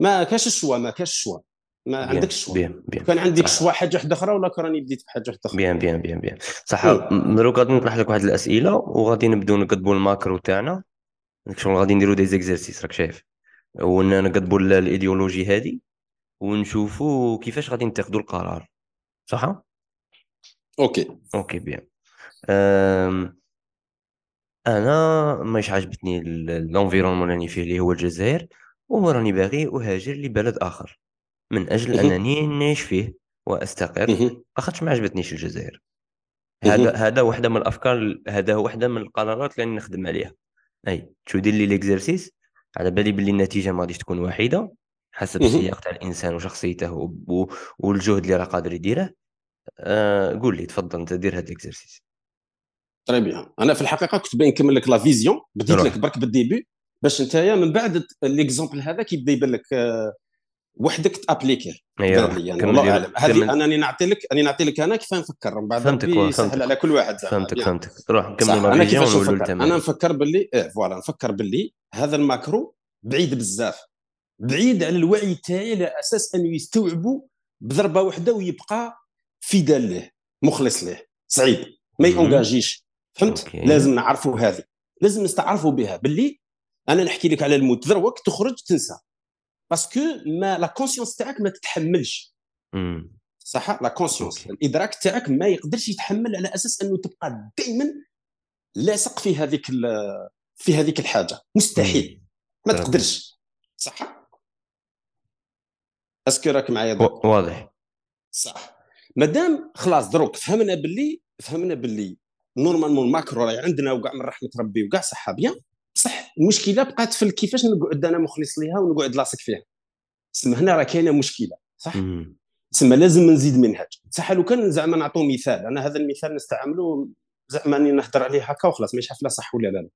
ما كاش ال choix ما كاش ال choix. ما عندكش choix bien bien. كان عندك choix حاجة واحدة أخرى ولا راني بديت بحاجة واحدة أخرى bien bien bien bien. صح دروك غادي نطرح لك واحد الأسئلة وغادي نبداو نكتبوا ال macro تاعنا. شغل غادي نديروا des exercices راك شايف. ونكتبوا الإيديولوجي هذه ونشوفوا كيفاش غادي نتخذوا القرار. صح؟ OK. OK bien. أم... أنا ماش عجبتني ال environnement اللي فيه اللي هو الجزائر. وراني باغي أهاجر لبلد آخر من أجل أنني نعيش فيه وأستقر. لاخاطش ما عجبتنيش الجزائر. هذا هذا واحدة من الأفكار هذا واحدة من القرارات اللي نخدم عليها. أي شو دير لي l'exercice على بالي باللي النتيجة ما غاديش تكون واحدة حسب السياق تاع الإنسان وشخصيته والجهد اللي راه قادر يديره. آه قول لي تفضل أنت دير هذا ال exercice très bien أنا في الحقيقة كنت باين نكمل لك la vision بديت لك برك بال début. باش انت من بعد l'exemple هذا كيبدا يبان لك آه، وحدك تابليكي. أيوه يعني الله أعلم. هذه أنا نعطي لك أنا نعطي لك أنا كيف نفكر من بعد فهمتك يسهل على كل واحد فهمتك يعني. فهمتك. روح نكمل أنا كيفاش نفكر؟ أنا نفكر باللي إيه voilà نفكر باللي هذا ال macro بعيد بزاف. بعيد على الوعي تاعي على أساس أنه يستوعبوا بضربة واحدة ويبقى fidèle له مخلص له صعيب. ما يونجاجيش فهمت؟ OK. لازم نعرفوا هذه. لازم نستعرفوا بها. باللي أنا نحكي لك على الموت. دروك تخرج تنسى. parce que ما la conscience تاعك ما تتحملش. صح؟ la conscience الإدراك تاعك ما يقدرش يتحمل على أساس أنه تبقى دائما لاصق في هذيك في هذيك الحاجة. مستحيل. ما تقدرش. صح؟ est-ce que راك معايا واضح. صح. مادام خلاص دروك فهمنا باللي فهمنا باللي normalement ال macro راهي عندنا وكاع من رحمة ربي وكاع صح bien؟ بصح المشكلة بقات في كيفاش نقعد أنا مخلص ليها ونقعد لاصق فيها. تسمى هنا راه كاينة مشكلة صح؟ تسمى لازم نزيد منهج صح لو كان زعما نعطوا مثال أنا هذا المثال نستعمله زعما نهضر عليه هكا وخلاص ماشي عارف لا صح ولا لا؟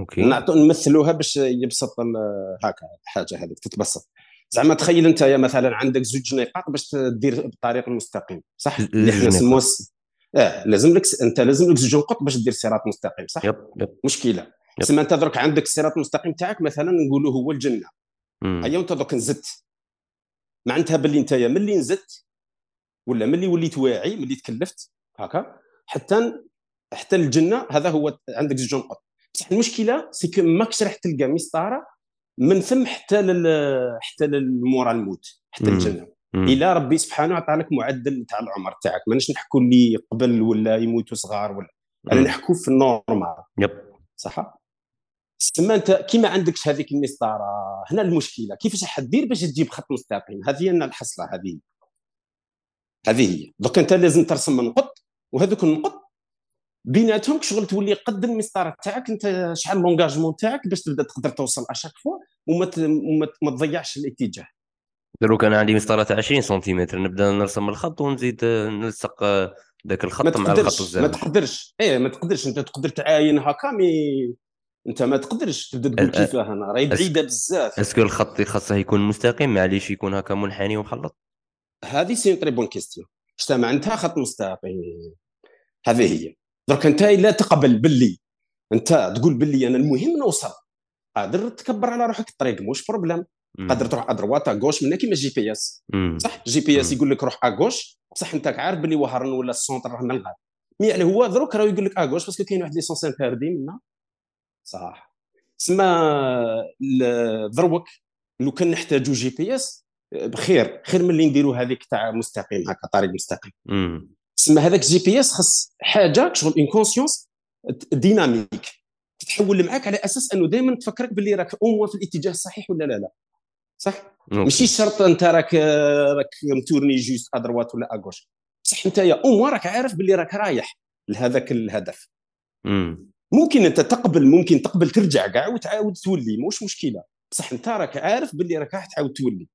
OK. نعطوا نمثلوها باش يبسط هكا الحاجة هذيك تتبسط. زعما تخيل أنت يا مثلا عندك زوج نقاط باش تدير بالطريق المستقيم صح؟ اللي حنا نسموه آه لازم لك أنت لازم لك زوج نقط باش دير صراط مستقيم صح؟ yep yep. مشكلة. تسمى انت درك عندك الصراط المستقيم تاعك مثلا نقولوا هو الجنة. هيا انت درك نزدت. معناتها باللي انت ملي نزدت ولا ملي وليت واعي ملي تكلفت هكا. حتى حتى الجنة هذا هو عندك زوج نقط بصح المشكلة c'est ماكش راح تلقى مسطرة من ثم حتى لل حتى للمورا الموت حتى الجنة. الا ربي سبحانه عطى لك معدل تاع العمر تاعك. ماناش نحكوا اللي قبل ولا يموتوا صغار ولا. أنا نحكوا في النورمال. yep. صح؟ تسمى أنت كي ما عندكش هذيك المسطرة. هنا المشكلة. كيفاش حدير باش تجيب خط مستقيم؟ هذه هي الحصلة هذه هذه هي. دوك أنت لازم ترسم نقط وهذوك النقط بيناتهم شغل تولي قد المسطرة تاعك. أنت شحال l'engagement تاعك باش تبدأ تقدر توصل à chaque fois وما ما تضيعش الاتجاه. دروك أنا عندي مسطرة تاع 20 سنتيمتر. نبدأ نرسم الخط ونزيد نلصق ذاك الخط مع الخط الزاويه ما تقدرش. إيه ما تقدرش. أنت تقدر تعاين هكا mais انت ما تقدرش تبدا تقول كيفاه أنا راهي بعيدة بزاف. est-ce que الخط خاصه يكون مستقيم معليش يكون هكا منحني ومخلط هذه c'est très bonne question. اجتمع عندها خط مستقيم؟ هذه هي. درك انت لا تقبل باللي. انت تقول باللي أنا المهم نوصل. قادر تكبر على روحك الطريق مش problème. قادر تروح ادروات غوش من كيما GPS. صح؟ GPS يقول لك روح à gauche بصح انت عارف باللي وهران ولا le centre راه من الغاب mais يعني هو دروك راه يقول لك à gauche parce que كاين واحد les sens interdits منا. صح تسمى دروك لو كان نحتاجو GPS. بخير خير من اللي نديرو هذيك تاع مستقيم هكا طريق مستقيم. تسمى هذاك GPS خص حاجة شغل une conscience dynamique تتحول معاك على أساس إنه دائما تفكرك باللي راك où في الاتجاه الصحيح ولا لا لا. صح؟ ماشي شرط أنت راك راك متورني juste à droite ولا à gauche بصح أنت يا أو راك عارف باللي راك رايح لهذاك الهدف. مم. ممكن انت تقبل ممكن تقبل ترجع كاع وتعاود تولي مش مشكلة. بصح انت راك عارف باللي راك راح تعاود تولي.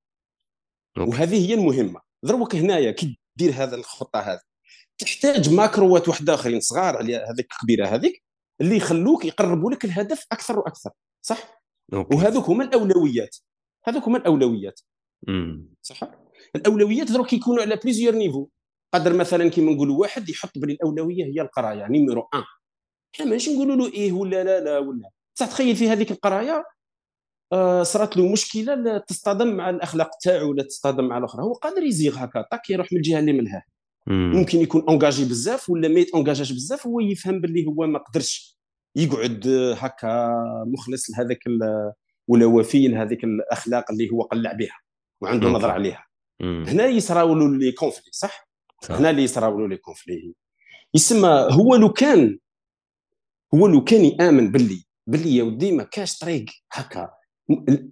وهذه هي المهمة. دروك هنايا كي دير هذا الخطة هذه. تحتاج macro ات واحد آخرين صغار على هذيك الكبيرة هذيك اللي يخلوك يقربوا لك الهدف أكثر وأكثر. صح؟ OK. وهذوك هما الأولويات. هذوك هما الأولويات. صح؟ الأولويات دروك يكونوا على plusieurs niveaux قدر مثلا كيما نقولوا واحد يحط بلي الأولوية هي القراية numéro 1 حنا ماشي نقولوا له إيه ولا لا لا ولا. بصح تخيل في هذيك القراية آه صارت له مشكلة تصطدم مع الأخلاق تاعو ولا تصطدم مع الأخرى. هو قادر يزيغ هكا طاك يروح من الجهة اللي منها. ممكن يكون اونجاجي بزاف ولا ما اونجاجاش بزاف هو يفهم باللي هو ما قدرش يقعد هكا مخلص لهذاك ولا وفي لهذيك الأخلاق اللي هو قلع بها وعنده نظرة عليها. هنا يصراو له لي كونفلي صح؟, صح. هنا اللي يصراو له لي كونفلي يسمى هو لو كان هو لو كان يآمن باللي باللي يا ودي ما كاش طريق هكا.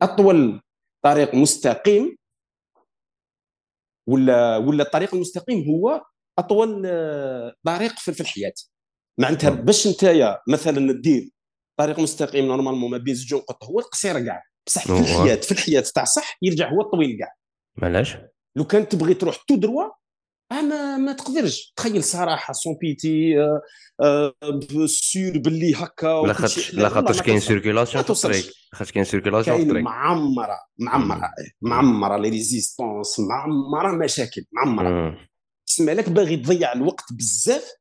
اطول طريق مستقيم ولا ولا الطريق المستقيم هو أطول آه، طريق في الحياة. معناتها باش انت مثلا دير طريق مستقيم normalement ما بين زوج نقط هو القصير كاع بصح في الحياة في الحياة تاع صح يرجع هو الطويل كاع علاش؟ لو كان تبغي تروح tout droit ما, ما تقدرش. تخيل صراحة sans pitié آه آه سير باللي هكا لا خاطش لا خاطرش كاين سيركيلاسيون في الطريق. خاطش كاين سيركيلاسيون في الطريق. معمرة معمرة معمرة لي ريزيستونس معمرة مشاكل معمرة. تسمع لك باغي تضيع الوقت بزاف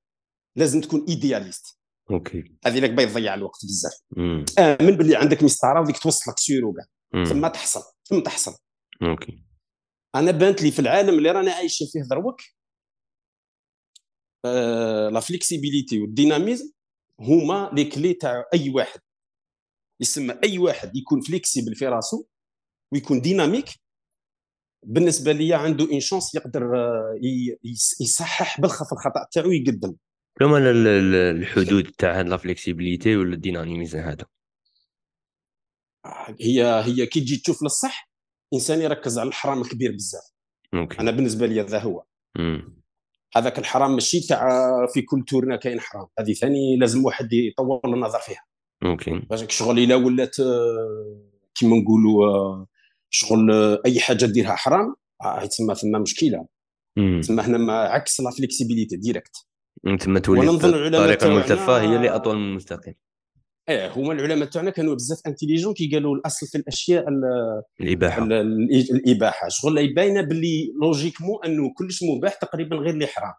لازم تكون ايدياليست أوكي هذه لك باغي تضيع الوقت بزاف. امن باللي عندك مسطرة وديك توصلك سيرو كاع. ثم تحصل ثم تحصل. أوكي أنا بانت لي في العالم اللي رانا عايشين فيه دروك آه la flexibilité وال dynamisme هما les clés تاع أي واحد. يسمى أي واحد يكون flexible في راسو ويكون dynamique بالنسبة لي عنده une chance يقدر آه، يصحح بالخف الخطأ تاعو يقدم كما الحدود تاع هاد la flexibilité ولا ال dynamisme هذا؟ هي هي كي تجي تشوف للصح إنسان يركز على الحرام الكبير بزاف. أنا بالنسبة لي هذا هو. مم. هذاك الحرام ماشي تاع في كل تورنا كاين حرام. هذه ثاني لازم واحد يطور النظر فيها. OK باش شغل إلا ولات آه، كيما نقولوا آه، شغل آه، أي حاجة ديرها حرام تسمى ثم مشكلة. تسمى هنا عكس la flexibilité direct تما تولي الطريقة الملتفه هي اللي اطول من المستقيم. إيه هما العلماء تاعنا كانوا بزاف intelligents كي قالوا الأصل في الأشياء الإباحة. الإباحة. شغل باينة باللي logiquement أنه كلش مباح تقريبا غير اللي حرام.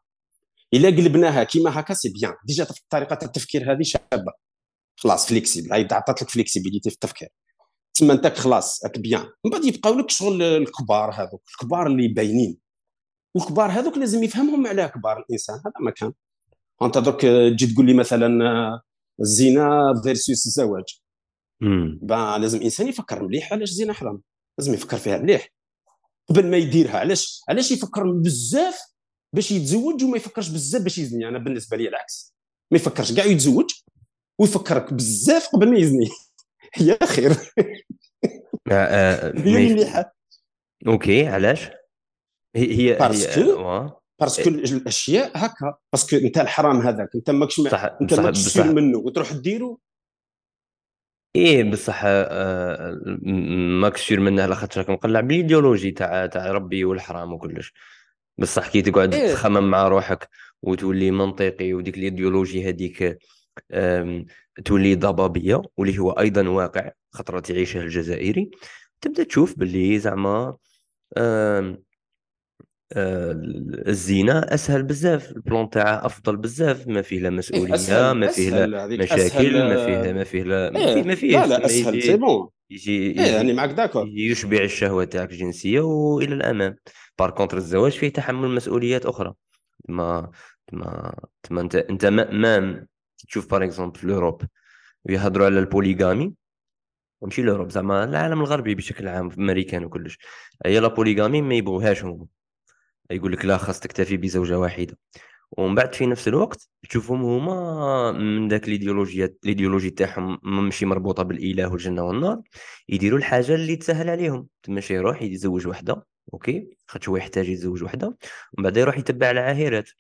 إلا قلبناها كيما هكا c'est bien déjà طريقة التفكير هذه شابة. خلاص flexible هاي عطات لك flexibilité في التفكير. تما أنت خلاص إيه bien من بعد يبقاو لك شغل الكبار هذوك الكبار اللي باينين. والكبار هذوك لازم يفهمهم على كبار الإنسان. هذا ما كان انت درك تجي تقول لي مثلا الزنا versus الزواج. bah لازم الإنسان يفكر مليح علاش الزنا حرام؟ لازم يفكر فيها مليح. قبل ما يديرها علاش؟ علاش يفكر بزاف باش يتزوج وما يفكرش بزاف باش يزني؟ أنا بالنسبة لي العكس. ما يفكرش كاع يتزوج ويفكرك بزاف قبل ما يزني. يا خير آه، آه، هي مليحة. OK علاش؟ هي هي parce que parce que الأشياء هكا. parce que أنت الحرام هذاك. أنت ماكش صح أنت ماكش منه. وتروح ديرو إيه بصح آه ماكش منه. على خاطر راك مقلع بالإيديولوجي تاع تاع ربي والحرام وكلش. بصح كي تقعد إيه؟ تخمم مع روحك وتولي منطقي وديك الإيديولوجي هذيك تولي ضبابية واللي هو أيضا واقع خطره يعيشه الجزائري تبدأ تشوف باللي زعما الزنا أسهل بزاف ال plan تاعها أفضل بزاف ما فيه لا مسؤولية أسهل ما فيه لا مشاكل ما فيه ما فيه لا ما فيه, ما فيه لا لا أسهل c'est bon. يجي, يعني معك d'accord. يشبع الشهوة تاعك الجنسية وإلى الأمام. par contre الزواج فيه تحمل مسؤوليات أخرى. ما ما ما أنت أنت ما, ما تشوف par exemple في ال Europe يهضروا على ال polygamie. ماشي ال Europe زعما العالم الغربي بشكل عام في américains وكلش. هي لا polygamie ما يبغوهاش هما. يقول لك لا خاص تكتفي بزوجة واحدة. ومن بعد في نفس الوقت تشوفهم هما من ذاك الإيديولوجيا الإيديولوجي تاعهم ماشي مربوطة بالإله والجنة والنار يديروا الحاجة اللي تسهل عليهم. تمشي يروح يتزوج وحدة okay؟ خاطر هو يحتاج يتزوج وحدة ومن بعد يروح يتبع العاهرات.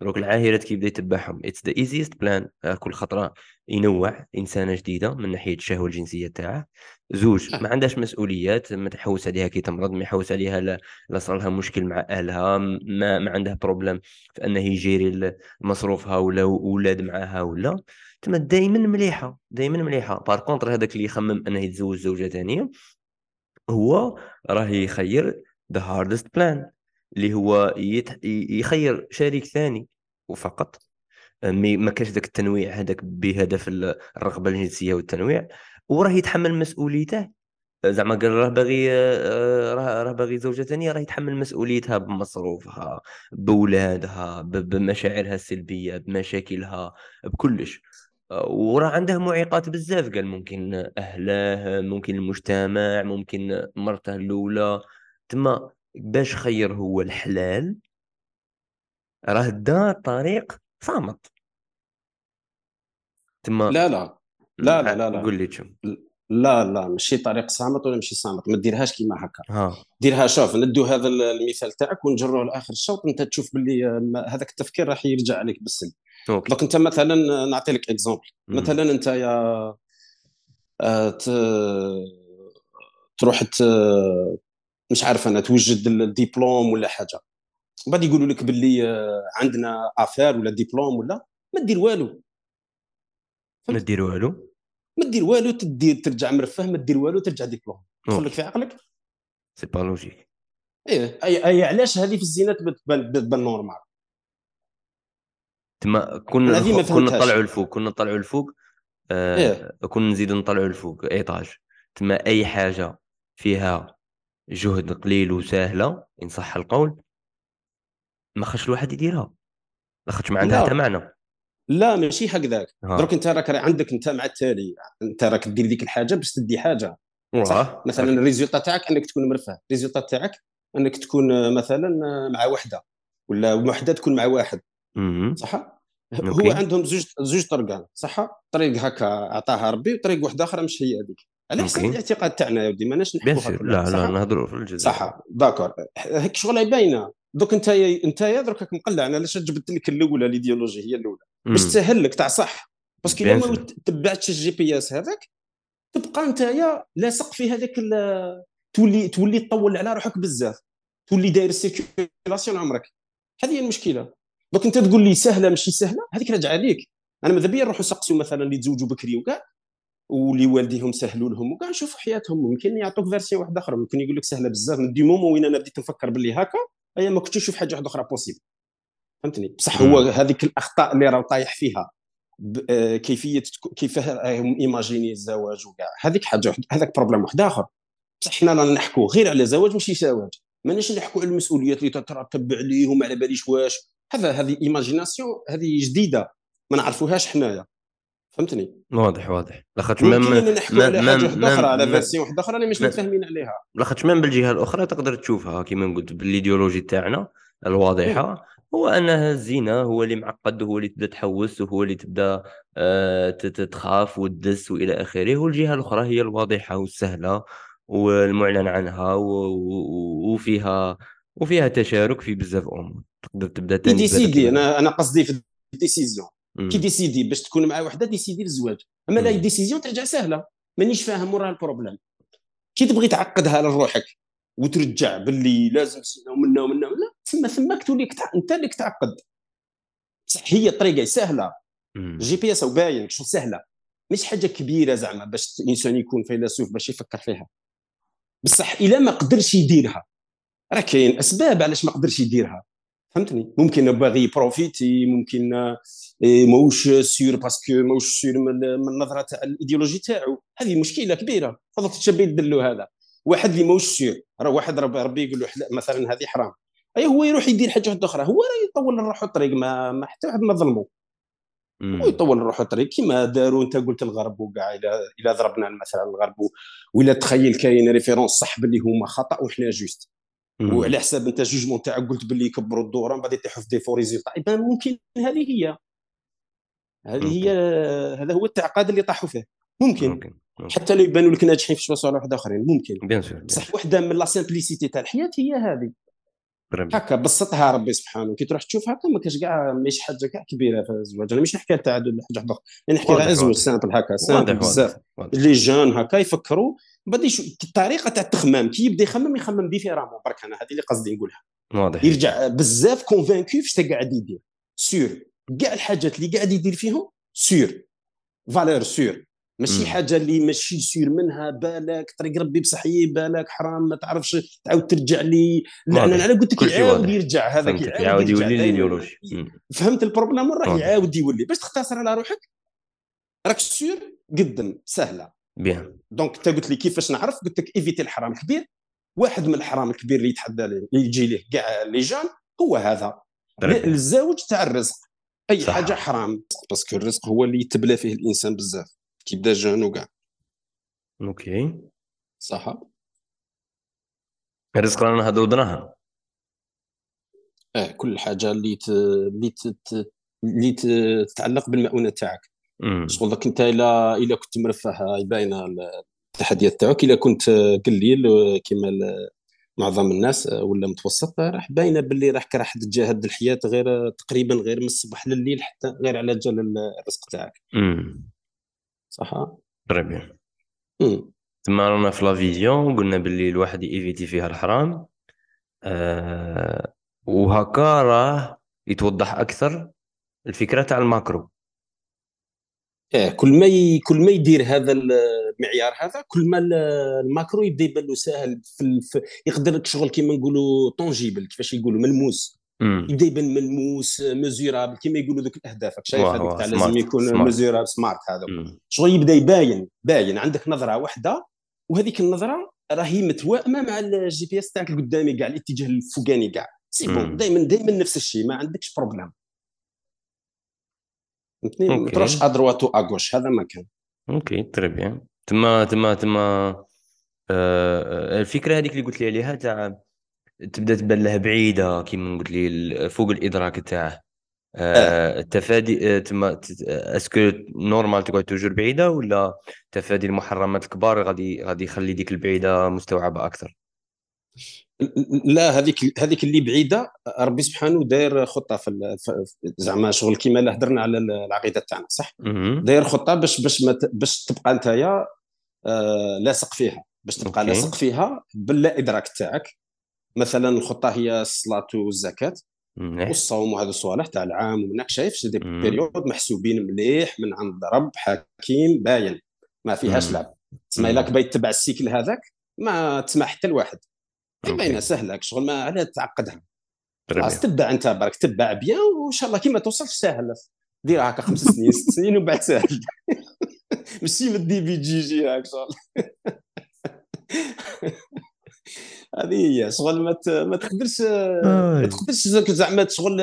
دروك العاهرات كي يبدا يتبعهم. it's the easiest plan كل خطرة ينوع إنسانة جديدة من ناحية الشهوه الجنسية تاعه. زوج ما عندهاش مسؤوليات ما تحوس عليها كي تمرض ما يحوس عليها لا, لا صار لها مشكل مع أهلها ما ما عندها problème في انه ي gérer مصروفها ولا أولاد معاها ولا. تما دائما مليحة دائما مليحة. par contre هذاك اللي يخمم أنه يتزوج زوجة ثانية هو راه يخير the hardest plan اللي هو يت... يخير شريك ثاني وفقط. ما كانش ذاك التنويع هذاك بهدف الرغبة الجنسية والتنويع وراه يتحمل مسؤوليته. زعما قال راه باغي آه، راه راه باغي زوجة ثانية راه يتحمل مسؤوليتها بمصروفها بولادها بمشاعرها السلبية بمشاكلها بكلش. وراه عنده معيقات بزاف. قال ممكن أهله ممكن المجتمع ممكن مرته الأولى. تما باش خير هو الحلال راه دا طريق صامت. تما لا لا لا لا لا, لا. قول لي لا لا ماشي طريق صامت ولا ماشي صامت ما ديرهاش كيما هكا. ها. ديرها شوف ندو هذا المثال تاعك ونجروه لآخر الشوط انت تشوف باللي هذاك التفكير راح يرجع عليك بالسلب. donc انت مثلا نعطي لك exemple مثلا انت يا آه، تروح مش عارف أنا توجد الدبلوم ولا حاجة. وبعد يقولوا لك باللي آه، عندنا affaire ولا ديبلوم ولا ما دير والو. ما دير والو. ما دير والو تدير ترجع مرفه ما دير والو ترجع ديبلوم دخل لك في عقلك. سي با لوجيك إيه أي, أي علاش هذه في الزينات تبان نورمال تما كنا كنا نطلعوا الفوق كنا نطلعوا الفوق آه إيه؟ كنا نزيدوا نطلعوا الفوق إيطاج. تما أي حاجة فيها جهد قليل وسهلة إن صح القول. ما خاش الواحد يديرها. لاخاطش ما عندها حتى معنى لا ماشي هكذاك دروك انت راك عندك انت مع التالي انت راك دير ديك الحاجة باش تدي حاجة. صح؟ مثلا ال résultat تاعك إنك تكون مرفه. ال résultat تاعك إنك تكون آه، مثلا آه، مع وحدة. ولا وحده تكون مع واحد. صح؟ هو عندهم زوج زوج طرقان. صح؟ طريق هكا عطاها ربي وطريق واحدة أخرى مش هي هذيك. على حسب الاعتقاد تاعنا يا ودي ماناش نحكوا لا لا نهضروا في الجزائر صح d'accord. هيك شغل باينه donc انت انت درك راك مقلع. أنا علاش جبت لك الأولى الايديولوجي هي الأولى؟ باش. تسهل لك تاع صح. parce que بيان ما تبعتش ال GPS هذاك تبقى انت لاصق في هذاك تولي تولي تطول على روحك بزاف. تولي داير circulation عمرك. هذه هي المشكلة. donc انت تقول لي سهلة ماشي سهلة هذيك راجعة عليك. أنا ماذا بيا نروحوا نسقسيو مثلا اللي تزوجوا بكري وكاع واللي والديهم سهلوا لهم وكاع. نشوفوا حياتهم. ممكن يعطوك version واحدة أخرى ممكن يقول لك سهلة بزاف. من des moments وين أنا بديت نفكر باللي هكا؟ ايا ما كنتش نشوف حاجة واحدة أخرى possible فهمتني؟ بصح هو. هذيك الأخطاء اللي راه طايح فيها. آه، كيفية كيف هم imaginer الزواج وكاع. هذيك حاجة هذاك problème واحد آخر. بصح حنا رانا نحكوا غير على زواج ماشي زواج. ماناش نحكوا على المسؤوليات اللي تترتب عليه وما على باليش واش. هذا هذه imagination هذه جديدة. ما نعرفوهاش حنايا. فهمتني؟ واضح واضح. لاخاطش ممكن نحكوا على حاجة واحدة أخرى على version واحدة أخرى اللي مش متفاهمين عليها. لاخاطش même بالجهة الأخرى تقدر تشوفها كما قلت بالإيديولوجي تاعنا. الواضحة. هو أنها الزنا هو اللي معقد هو اللي تبدأ تحوس وهو اللي تبدأ آه، تخاف وتدس وإلى آخره. والجهة الأخرى هي الواضحة والسهلة والمعلن عنها وفيها وفيها تشارك في بزاف أمور. تقدر تبدأ تاني ي décider كيما أنا أنا قصدي في ال décision. كي. décider باش تكون مع وحده décider الزواج أما لا. décision ترجع سهلة مانيش فاهم وراها ال problème كي تبغي تعقدها لروحك وترجع باللي لازم زنا ومنا ومنا ومنا تما تماك تولي. انت اللي تعقد بصح هي طريقه سهلة. GPS باين شو سهلة مش حاجة كبيرة زعما باش الإنسان يكون فيلسوف باش يفكر فيها بصح إلا ما قدرش يديرها راه كاين أسباب علاش ما قدرش يديرها فهمتني؟ ممكن باغي profiter ممكن ماهوش سيور باسكو ماهوش سيور من النظره تاع الإيديولوجي تاعو. هذه مشكلة كبيرة. فضلت تشبي يدلو هذا. واحد اللي ماهوش سيور راه واحد رب- ربي يقول له مثلا هذه حرام. اي هو يروح يدير حاجة واحدة أخرى. هو راه يطول روحه الطريق ما, ما حتى واحد ما ظلمه مم. ويطول روحه الطريق كما داروا أنت قلت الغرب وكاع إلى إلى ضربنا مثلا الغرب. ولا تخيل كاين ريفيرونس صح باللي هما خطأ وحنا جوست. وعلى حساب أنت جوجمون تاعك قلت باللي يكبروا الدورة من بعد يطيحوا في دي فو ريزولتا اذا ممكن هذه هي. هذه هي هذا هو التعقاد اللي طاحوا فيه. ممكن. ممكن. حتى لو يبانوا لك ناجحين في شوية واحد آخرين ممكن. بيان سور بصح وحدة من لا سامبليسيتي تاع الحياة هي هذه. هكا بسطها ربي سبحانه. كي تروح تشوف هكا ما كاش كاع ماشي حاجة كاع كبيرة في الزواج. أنا مش نحكي على تعدد حاجة. أنا نحكي على زواج واضح. سامبل هكا. سامبل بزاف. لي جون هكا يفكروا بعد الطريقة تاع التخمام كي يبدأ يخمم يخمم ديفيرامون برك أنا هذه اللي قصدي نقولها. واضح. يرجع بزاف convaincu فاش قاعد يدير. sûr كاع الحاجات اللي قاعد يدير فيهم sûr valeur sûre ماشي. حاجة اللي ماشي sûr منها. بالك طريق ربي بصح هي بالك حرام ما تعرفش. تعاود ترجع لي. لا. أنا على قلت لك يعاود. يرجع. هذاك يعاود يولي. l'idéologie. فهمت ال problème؟ واضح. يعاود يولي. باش تختصر على روحك راك sur قدم سهلة. bien donc انت قلت لي كيفاش نعرف؟ قلت لك éviter الحرام الكبير. واحد من الحرام الكبير اللي يتحدى ليه اللي يجي ليه كاع les jeunes هو هذا. الزوج تاع الرزق. أي صح. حاجة حرام. parce que الرزق هو اللي يتبلى فيه الإنسان بزاف. كي بدا jeune وكاع. okay. صح. الرزق رانا نهضروا دراهم آه كل حاجة اللي ت... اللي ت... اللي تتعلق بالمؤونة تاعك. شغل انت إلا إلا كنت مرفه باينه التحديات تاعك. إلا كنت قليل كما معظم الناس ولا متوسط راح باينه باللي راح راح تتجاهد الحياة غير تقريبا غير من الصباح لليل حتى غير على جال الرزق تاعك. صح؟ très bien. تما رانا في la vision قلنا باللي الواحد éviter فيها الحرام آه وهكا راه يتوضح أكثر الفكرة تاع ال macro. آه كل ما ي... كل ما يدير هذا المعيار هذا كل ما ال- ال macro يبدأ يبان له ساهل في, ال... في يقدر لك شغل كيما نقولوا tangible كيفاش يقولوا ملموس. يبدأ يبان ملموس mesurable كيما يقولوا ذوك الأهداف شايف واه، تاع لازم يكون. mesurable SMART هذا. شغل يبدأ يباين باين عندك نظرة واحدة وهذيك النظرة راهي متوائمة مع ال GPS تاعك القدامي كاع الاتجاه الفوقاني كاع c'est bon. دائما دائما نفس الشيء ما عندكش problème فهمتني ما تروحش à droite و à gauche هذا ما كان. okay très bien. تما تما تما آه، الفكرة هذيك اللي قلت لي عليها تاع تبدأ تبان له بعيدة كيما قلت لي فوق الإدراك تاعه. آه. آه، التفادي آه، تما est-ce que normal تقعد toujours بعيدة ولا تفادي المحرمات الكبار غادي غادي يخلي ديك البعيدة مستوعبة أكثر؟ لا هذيك هذيك اللي بعيدة. ربي سبحانه داير خطة في زعما شغل كيما لا هضرنا على العقيدة تاعنا صح. داير خطة باش باش باش تبقى نتايا آه، لاصق فيها. باش تبقى لاصق فيها باللا إدراك تاعك. مثلا الخطة هي الصلاة والزكاة والصوم وهذا الصوالح تاع العام ومنك شايف شي des mêmes. périodes محسوبين مليح من عند رب حكيم باين. ما فيهاش. لعب. تسمى إلا même. كبغيت تتبع ال cycle هذاك ما تسمع حتى لواحد باينه سهلة شغل ما علاه تعقدها. خلاص تبع أنت برك تبع بيان وإن شاء الله كي ما توصلش ساهل. دير هكا خمس سنين ست سنين ومن بعد ساهل. ماشي من الدي بي جي جي هاك شغل. هذه هي. شغل ما ما تقدرش ما. تقدرش زعما- شغل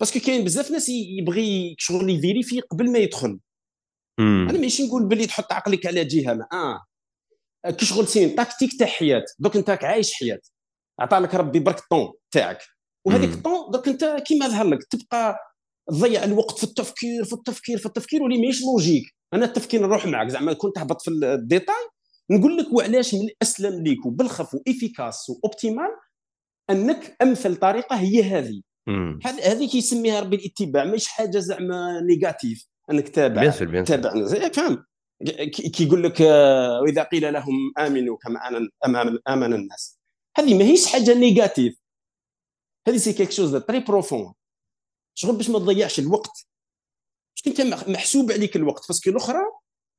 باسكو كاين بزاف ناس يبغي شغل يفيريفي قبل ما يدخل. أنا. ماشي نقول باللي تحط عقلك على جهة ما آه. كي شغل سين تاكتيك تاع حياة؟ دوك انت عايش حياة. عطا لك ربي برك الطون تاعك. وهذيك. الطون دوك انت كيما ظهر لك تبقى تضيع الوقت في التفكير في التفكير في التفكير واللي ماهيش لوجيك. أنا التفكير نروح معك زعما كنت تهبط في الديتاي نقول لك وعلاش من الاسلم ليك وبالخف وإفيكاس وأوبتيمال أنك أمثل طريقة هي هذه. هذه كيسميها ربي الاتباع مش حاجة زعما négative. أنك bien تابع sûr bien sûr. تابع فاهم كي كي يقول لك آه، وإذا قيل لهم آمنوا كما امن الناس. هذه ماهيش حاجة négative هذه c'est quelque chose très profond شغل باش ما تضيعش الوقت. باش انت مح- محسوب عليك الوقت. parce que الأخرى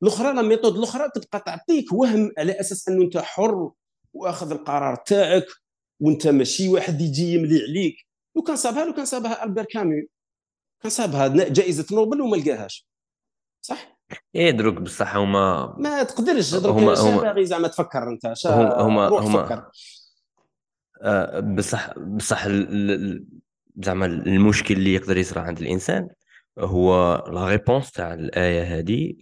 الأخرى la méthode الأخرى تبقى تعطيك وهم على أساس انه أنت حر وأخذ القرار تاعك وأنت ماشي واحد يجي يملي عليك. لو كان صابها لو كان صابها البير كامي كان صابها جائزة نوبل وما لقاهاش. صح؟ إيه دروك بصح هما ما تقدرش درك هما- هما- باغي زعما تفكر أنت هما هما هما فكر آه، بصح بصح زعما المشكل اللي يقدر يصرى عند الإنسان هو la réponse تاع الآية هذه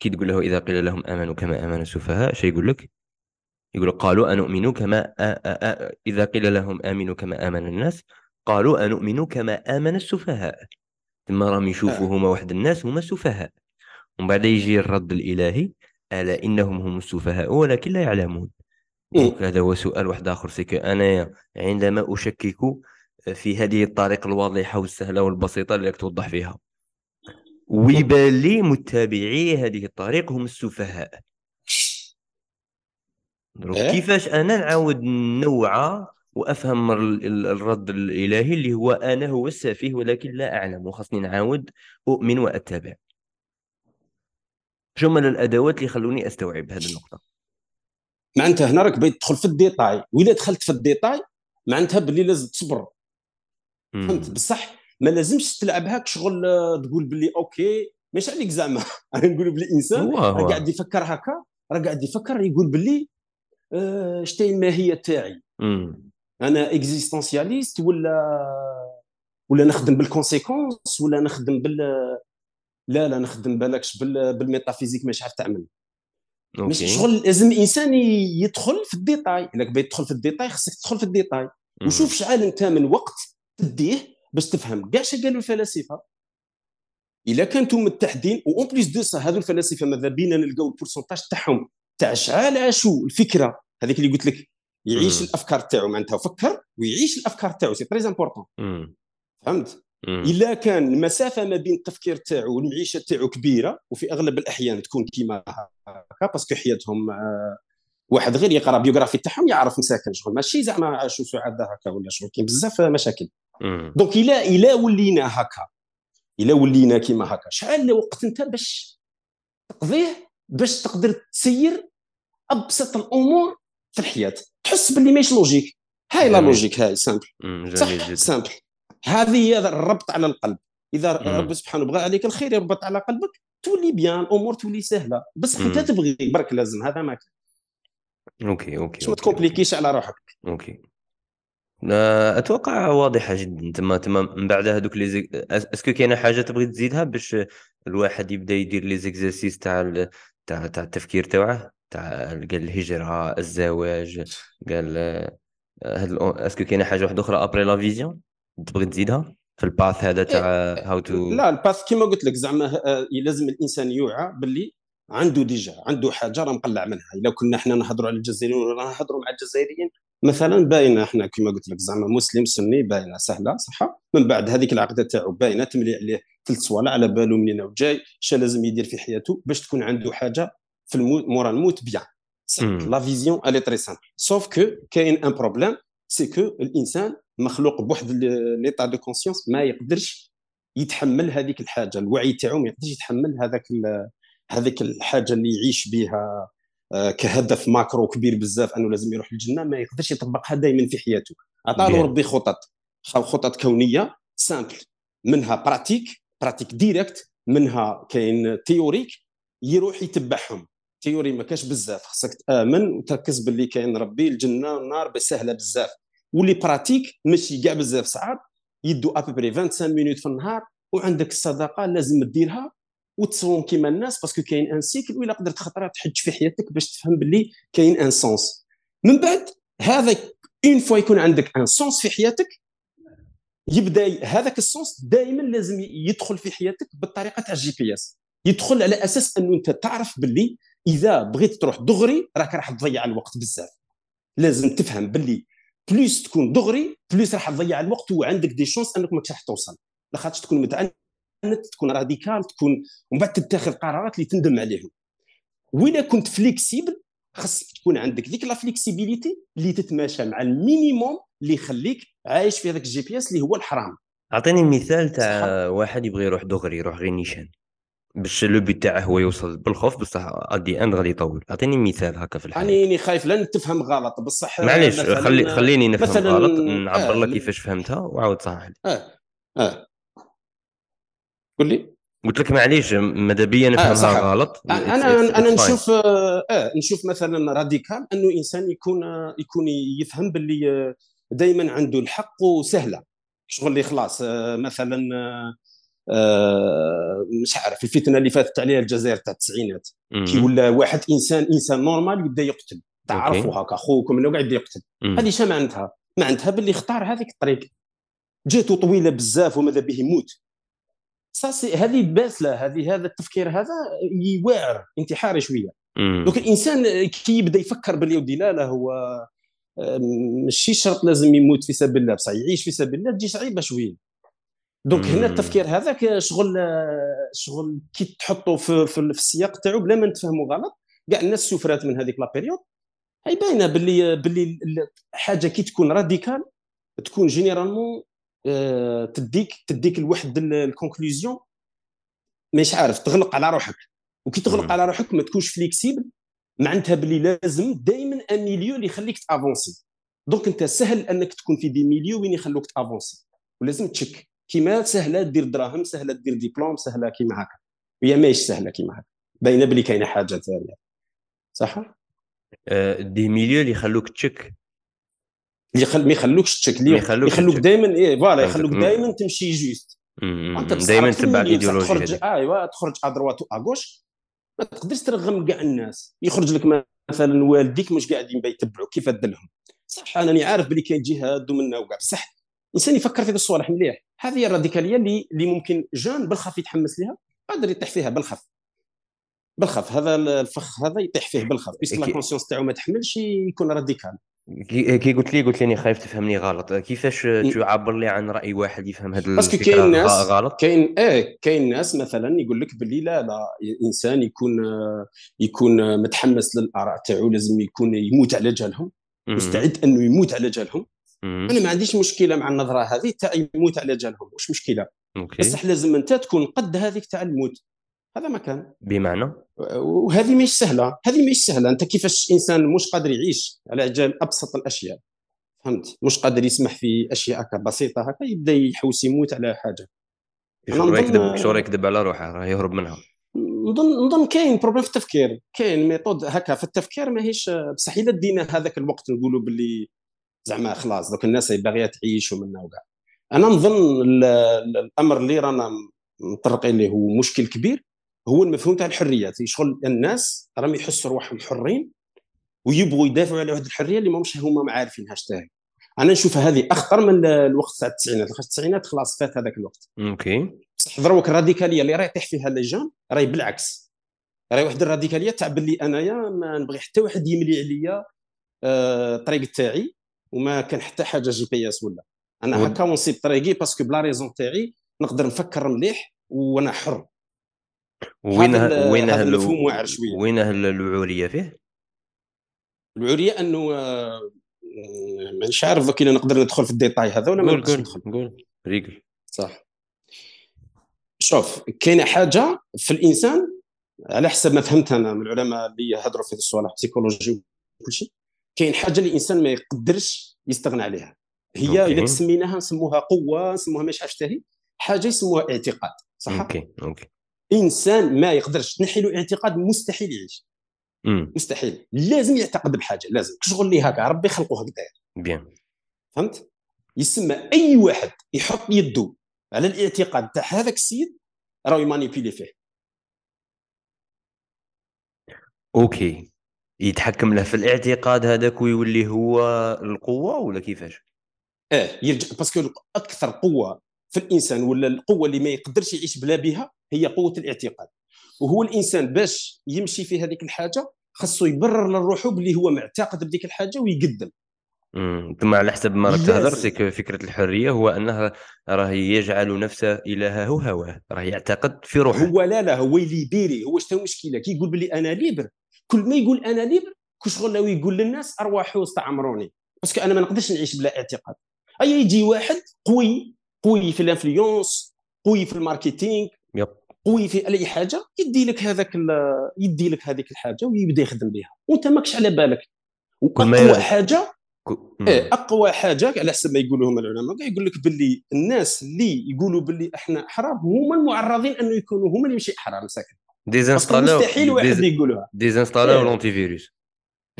كي تقول له إذا قيل لهم آمنوا كما آمن السفهاء شو يقول لك؟ يقول قالوا أنؤمن كما آ آ آ إذا قيل لهم آمنوا كما آمن الناس قالوا أنؤمن كما آمن السفهاء ثم راهم يشوفوا آه. هما واحد الناس هما سفهاء ومن بعد يجي الرد الإلهي ألا إنهم هم السفهاء ولكن لا يعلمون. donc هذا هو سؤال واحد آخر. c'est que أنا عندما أشكك في هذه الطريقة الواضحة والسهلة والبسيطة اللي توضح فيها. ويبان لي متابعي هذه الطريق هم السفهاء. إيه؟ كيفاش أنا نعاود نوعى وأفهم ال- ال- الرد الإلهي اللي هو أنا هو السفيه ولكن لا أعلم. وخاصني نعاود أؤمن واتبع من الأدوات اللي يخلوني أستوعب هذه النقطة؟ معناتها هنا راك بغيت تدخل في الديتاي واذا دخلت في الديتاي معناتها باللي لازم تصبر. فهمت. بصح ما لازمش تلعبها شغل آه، تقول باللي OK مش عليك زعما. أنا نقول باللي الانسان هو راه قاعد يفكر هكا راه قاعد يفكر يقول باللي آه، شتي الماهيه تاعي. أنا existentialiste ولا ولا نخدم بال conséquence ولا نخدم بال لا لا نخدم بالكش بال... بال métaphysique مش عارف تعمل. مش شغل لازم الانسان يدخل في الديتاي. الا بغيت تدخل في الديتاي خصك تدخل في الديتاي. وشوف شحال أنت من وقت تديه باش تفهم. كاع اش قالوا الفلاسفة. إلا كانتم متحدين و en plus de ça هذو الفلاسفة ماذا بينا نلقاو ال pourcentage تاعهم تاع شحال عاشوا الفكرة هذيك اللي قلت لك. يعيش. الأفكار تاعو معناتها. فكر ويعيش الأفكار تاعو. c'est très important. فهمت. إلا كان المسافة ما بين التفكير تاعو والمعيشة تاعو كبيرة وفي أغلب الأحيان تكون كيما هكا parce que حياتهم آه، واحد غير يقرأ biographie تاعهم يعرف مساكن شغل. ماشي زعما عاشوا سعداء هكا ولا شغل كاين بزاف مشاكل. donc إلا إلا ولينا هكا إلا ولينا كيما هكا شحال وقت أنت باش تقضيه باش تقدر تسير أبسط الأمور في الحياة. تحس باللي ماشي logique هاي لا. logique هاي simple. صح جميل جدا. simple هذه هي الربط على القلب. إذا. ربي سبحانه بغى عليك الخير يربط على قلبك. تولي بيان الأمور تولي سهلة. بصح انت. تبغي برك لازم هذا ما كان OK OK باش ما ت complique يش على روحك. OK. آه، أتوقع واضحة جدا. تما تما من بعد هذوك les e... est-ce que كاينة حاجة تبغي تزيدها باش الواحد يبدأ يدير les exercices تاع ال... تاع تاع التفكير تاعه؟ تاع قال الهجرة الزواج قال آه، هاد est-ce que كاينة حاجة واحدة أخرى après la vision؟ تبغي تزيدها في ال path هذا تاع how to لا ال path كيما قلت لك زعما آه، لازم الإنسان يوعى باللي عنده déjà عنده حاجة راه مقلع منها. إلا كنا إحنا نهضروا على الجزائريين ولا نهضروا مع الجزائريين مثلا باينة إحنا كما قلت لك زعما مسلم سني باينة سهلة صح من بعد هذيك العقده تاعو باينة تملي عليه ثلاث صوالح على بالو منين جاي اش لازم يدير في حياته باش تكون عنده حاجة في الموت مورا الموت بيان. la vision elle est très simple sauf que كاين un problème c'est que الإنسان مخلوق بواحد l'état de conscience ما يقدرش يتحمل هذيك الحاجة. الوعي تاعو ما يقدرش يتحمل هذاك هذيك الحاجة اللي يعيش بها آه، كهدف macro كبير بزاف أنه لازم يروح للجنة. ما يقدرش يطبقها دائما في حياته. عطاه. ربي خطط. خطط كونية simple منها pratique pratique directe منها كاين théorique يروح يتبعهم. théorie ما كاش بزاف. خصك تآمن وتركز باللي كاين ربي الجنة والنار سهله بزاف. واللي pratique ماشي كاع بزاف صعاب يدو après 25 minutes في النهار وعندك الصدقه لازم ديرها وتصوم كيما الناس parce que كاين un cycle ولا قدرت خطره تحج في حياتك باش تفهم باللي كاين un sens من بعد هذا une fois يكون عندك un sens في حياتك يبدا هذاك ال sens دائما لازم يدخل في حياتك بالطريقة تاع ال GPS يدخل على أساس أنه أنت تعرف باللي إذا بغيت تروح دغري راك راح تضيع الوقت بزاف. لازم تفهم باللي plus تكون دغري plus راح تضيع الوقت وعندك des chances أنك ما راح توصل. لاخاطش تكون متعنت تكون radical تكون ومن بعد تتخذ قرارات اللي تندم عليهم. وإلا كنت flexible خاصك تكون عندك ديك la flexibilité اللي تتماشى مع ال minimum اللي يخليك عايش في هذاك ال GPS اللي هو الحرام. أعطيني مثال تاع واحد يبغي يروح دغري يروح غير نيشان باش le but تاعه هو يوصل بالخوف بصح at the end غادي يطول. أعطيني مثال هكا في الحياة. راني خايف لن تفهم غلط بصح معليش خلي خليني نفهم مثلاً- غلط نعبر آه، لك كيفاش فهمتها وعاود صحح لي آه آه. قول لي. قلت لك معليش ماذا بيا نفهمها صح. غلط؟ أنا It's- it's- أنا. نشوف آه آه، نشوف مثلا راديكال أنه إنسان يكون آه، يكون يفهم باللي دائما عنده الحق وسهلة. شغل اللي خلاص آه، مثلا آه، آه، مش عارف الفتنة اللي فاتت عليها الجزائر تاع التسعينات. كي. ولا واحد إنسان إنسان نورمال يبدا يقتل. تعرفوا هكا خوك من قاعد يقتل. هذه شا معناتها؟ معناتها باللي اختار هذيك الطريق جاتو طويلة بزاف وماذا به يموت. ساسي هذه باسله هذه هذا التفكير هذا يواعر انتحاري شوية. مم. دونك الإنسان كي يبدا يفكر باللي ودي لا لا هو آه، ماشي شرط لازم يموت في سبيل الله بصح يعيش في سبيل الله تجي صعيبه شوية. دونك هنا. التفكير هذاك شغل آه، شغل كي تحطه في, في, في السياق تاعو بلا ما نتفهموا غلط كاع الناس سفرات من هذيك la période. هي باينة باللي باللي ال- حاجة كي تكون radical تكون généralement آه، تديك تديك لواحد ال- ال conclusion. مش عارف تغلق على روحك. وكي تغلق. على روحك ما تكونش flexible معناتها باللي لازم دائما un milieu اللي يخليك ت avancer. donc أنت سهل أنك تكون في des milieux وين يخلوك ت avancer. ولازم تشك. كيما سهلة دير دراهم سهلة دير ديبلوم سهلة كيما هكا. هي ماهيش سهلة كيما هكا. باينة باللي كاينة حاجة ثانية. صح؟ آه، des milieux اللي يخلوك تشك اللي يخل... ما يخلوكش تشك اللي يخلوك تشك. دائما إيه voilà. يخلوك. دائما تمشي juste. دائما بصح الإيديولوجيا تخرج أيوا تخرج à droite و à gauche ما تقدرش ترغم كاع الناس. يخرج لك مثلا والديك مش قاعدين يتبعوا كيف دلهم صح أنا عارف بلي كاين جهاد ومنا وكاع بصح الانسان يفكر في الصوالح مليح. هذه هي الراديكالية اللي اللي ممكن jeune بالخف يتحمس لها قادر يطيح فيها بالخف. بالخف هذا الفخ هذا يطيح فيه بالخف. puisque la conscience تاعو ما تحملش يكون radical. كي قلت لي قلت لي خايف تفهمني غلط. كيفاش تعبر لي عن رأي واحد يفهم هذا parce que كاين ناس غلط؟ كاين إيه كاين ناس مثلا يقول لك باللي لا لا الانسان يكون يكون متحمس للآراء تاعو لازم يكون يموت على جالهم. مستعد إنه يموت على جالهم. أنا ما عنديش مشكلة مع النظرة هذه تاع يموت على جالهم واش مشكلة. OK. بصح لازم انت تكون قد هذيك تاع الموت. هذا ما كان بمعنى؟ وهذه مش سهلة. هذه مش سهلة. أنت كيفاش إنسان مش قادر يعيش على جال أبسط الأشياء؟ فهمت؟ مش قادر يسمح في أشياء هكا بسيطة هكا يبدأ يحوس يموت على حاجة. شغل نظن- يكذب شغل يكذب على روحه راه يهرب منها. نظن نظن كاين problème في التفكير. كاين méthode هكا في التفكير ماهيش بصح إلا دينا هذاك الوقت نقولوا باللي زعما خلاص دوك الناس باغية تعيش ومنا وكاع. أنا نظن الأمر اللي رانا مطرقين ليه هو مشكل كبير هو المفهوم تاع الحريات. شغل الناس راهم يحسوا روحهم حرين ويبغوا يدافعوا على واحد الحرية اللي ماهمش هما ما عارفينها تاهي أنا نشوف هذه أخطر من الوقت تاع التسعينات. التسعينات خلاص فات هذاك الوقت. OK. بصح دروك الراديكالية اللي راه يطيح فيها les jeunes راهي بالعكس. راهي واحد الراديكالية تاع باللي أنايا ما نبغي حتى واحد يملي عليا الطريق آه تاعي. وما كان حتى حاجة GPS ولا أنا هكا ونصيب طريقي parce que ب la raison تاعي نقدر نفكر مليح وأنا حر. وين وين هذا المفهوم واعر شوية. وين الوعوريه فيه؟ الوعوريه أنه آه، مانيش عارف دوك نقدر ندخل في ال détail هذا ولا ما نقدرش ندخل. قول. ريقل. صح. شوف كاينة حاجة في الإنسان على حسب ما فهمت أنا من العلماء اللي هضروا في الصوالح psychologie وكل شيء. كاين حاجة اللي الإنسان ما يقدرش يستغنى عليها. هي إذا سميناها نسموها قوة نسموها مش عرفت هي حاجة يسموها اعتقاد صح؟ OK OK. إنسان ما يقدرش تنحي له اعتقاد مستحيل يعيش. مستحيل. لازم يعتقد بحاجة لازم. شغل لي هكا ربي خلقه هكذا بيان. فهمت؟ يسمى أي واحد يحط يده على الاعتقاد تاع هذاك السيد راه ي manipuler فيه. OK. يتحكم له في الاعتقاد هذاك ويولي هو القوة ولا كيفاش؟ آه يرجع parce que أكثر قوة في الإنسان ولا القوة اللي ما يقدرش يعيش بلا بها هي قوة الاعتقاد. وهو الإنسان باش يمشي في هذيك الحاجة خاصو يبرر لروحه باللي هو معتقد بديك الحاجة ويقدم. ثم على حسب ما راك تهضر فكرة الحرية هو أنه راه يجعل نفسه إلهه هواه راه يعتقد في روحه. هو لا لا هو la liberté هو شنو المشكلة؟ كي يقول بلي أنا libre. كل ما يقول أنا libre كل شغل لو يقول للناس ارواحوا استعمروني parce que أنا ما نقدرش نعيش بلا اعتقاد. أي يجي واحد قوي قوي في ال influence قوي في ال marketing قوي في أي حاجة يدي لك هذاك يدي لك هذيك الحاجة ويبدأ يخدم بها. وأنت ماكش على بالك. وأقوى حاجة إيه أقوى حاجة على حسب ما يقولوا هم العلماء يقول لك باللي الناس اللي يقولوا باللي إحنا احرار هما المعرضين أنه يكونوا هما اللي ماشي احرار مساكن désinstaller او مستحيل واحد يقولها. désinstaller او l'antivirus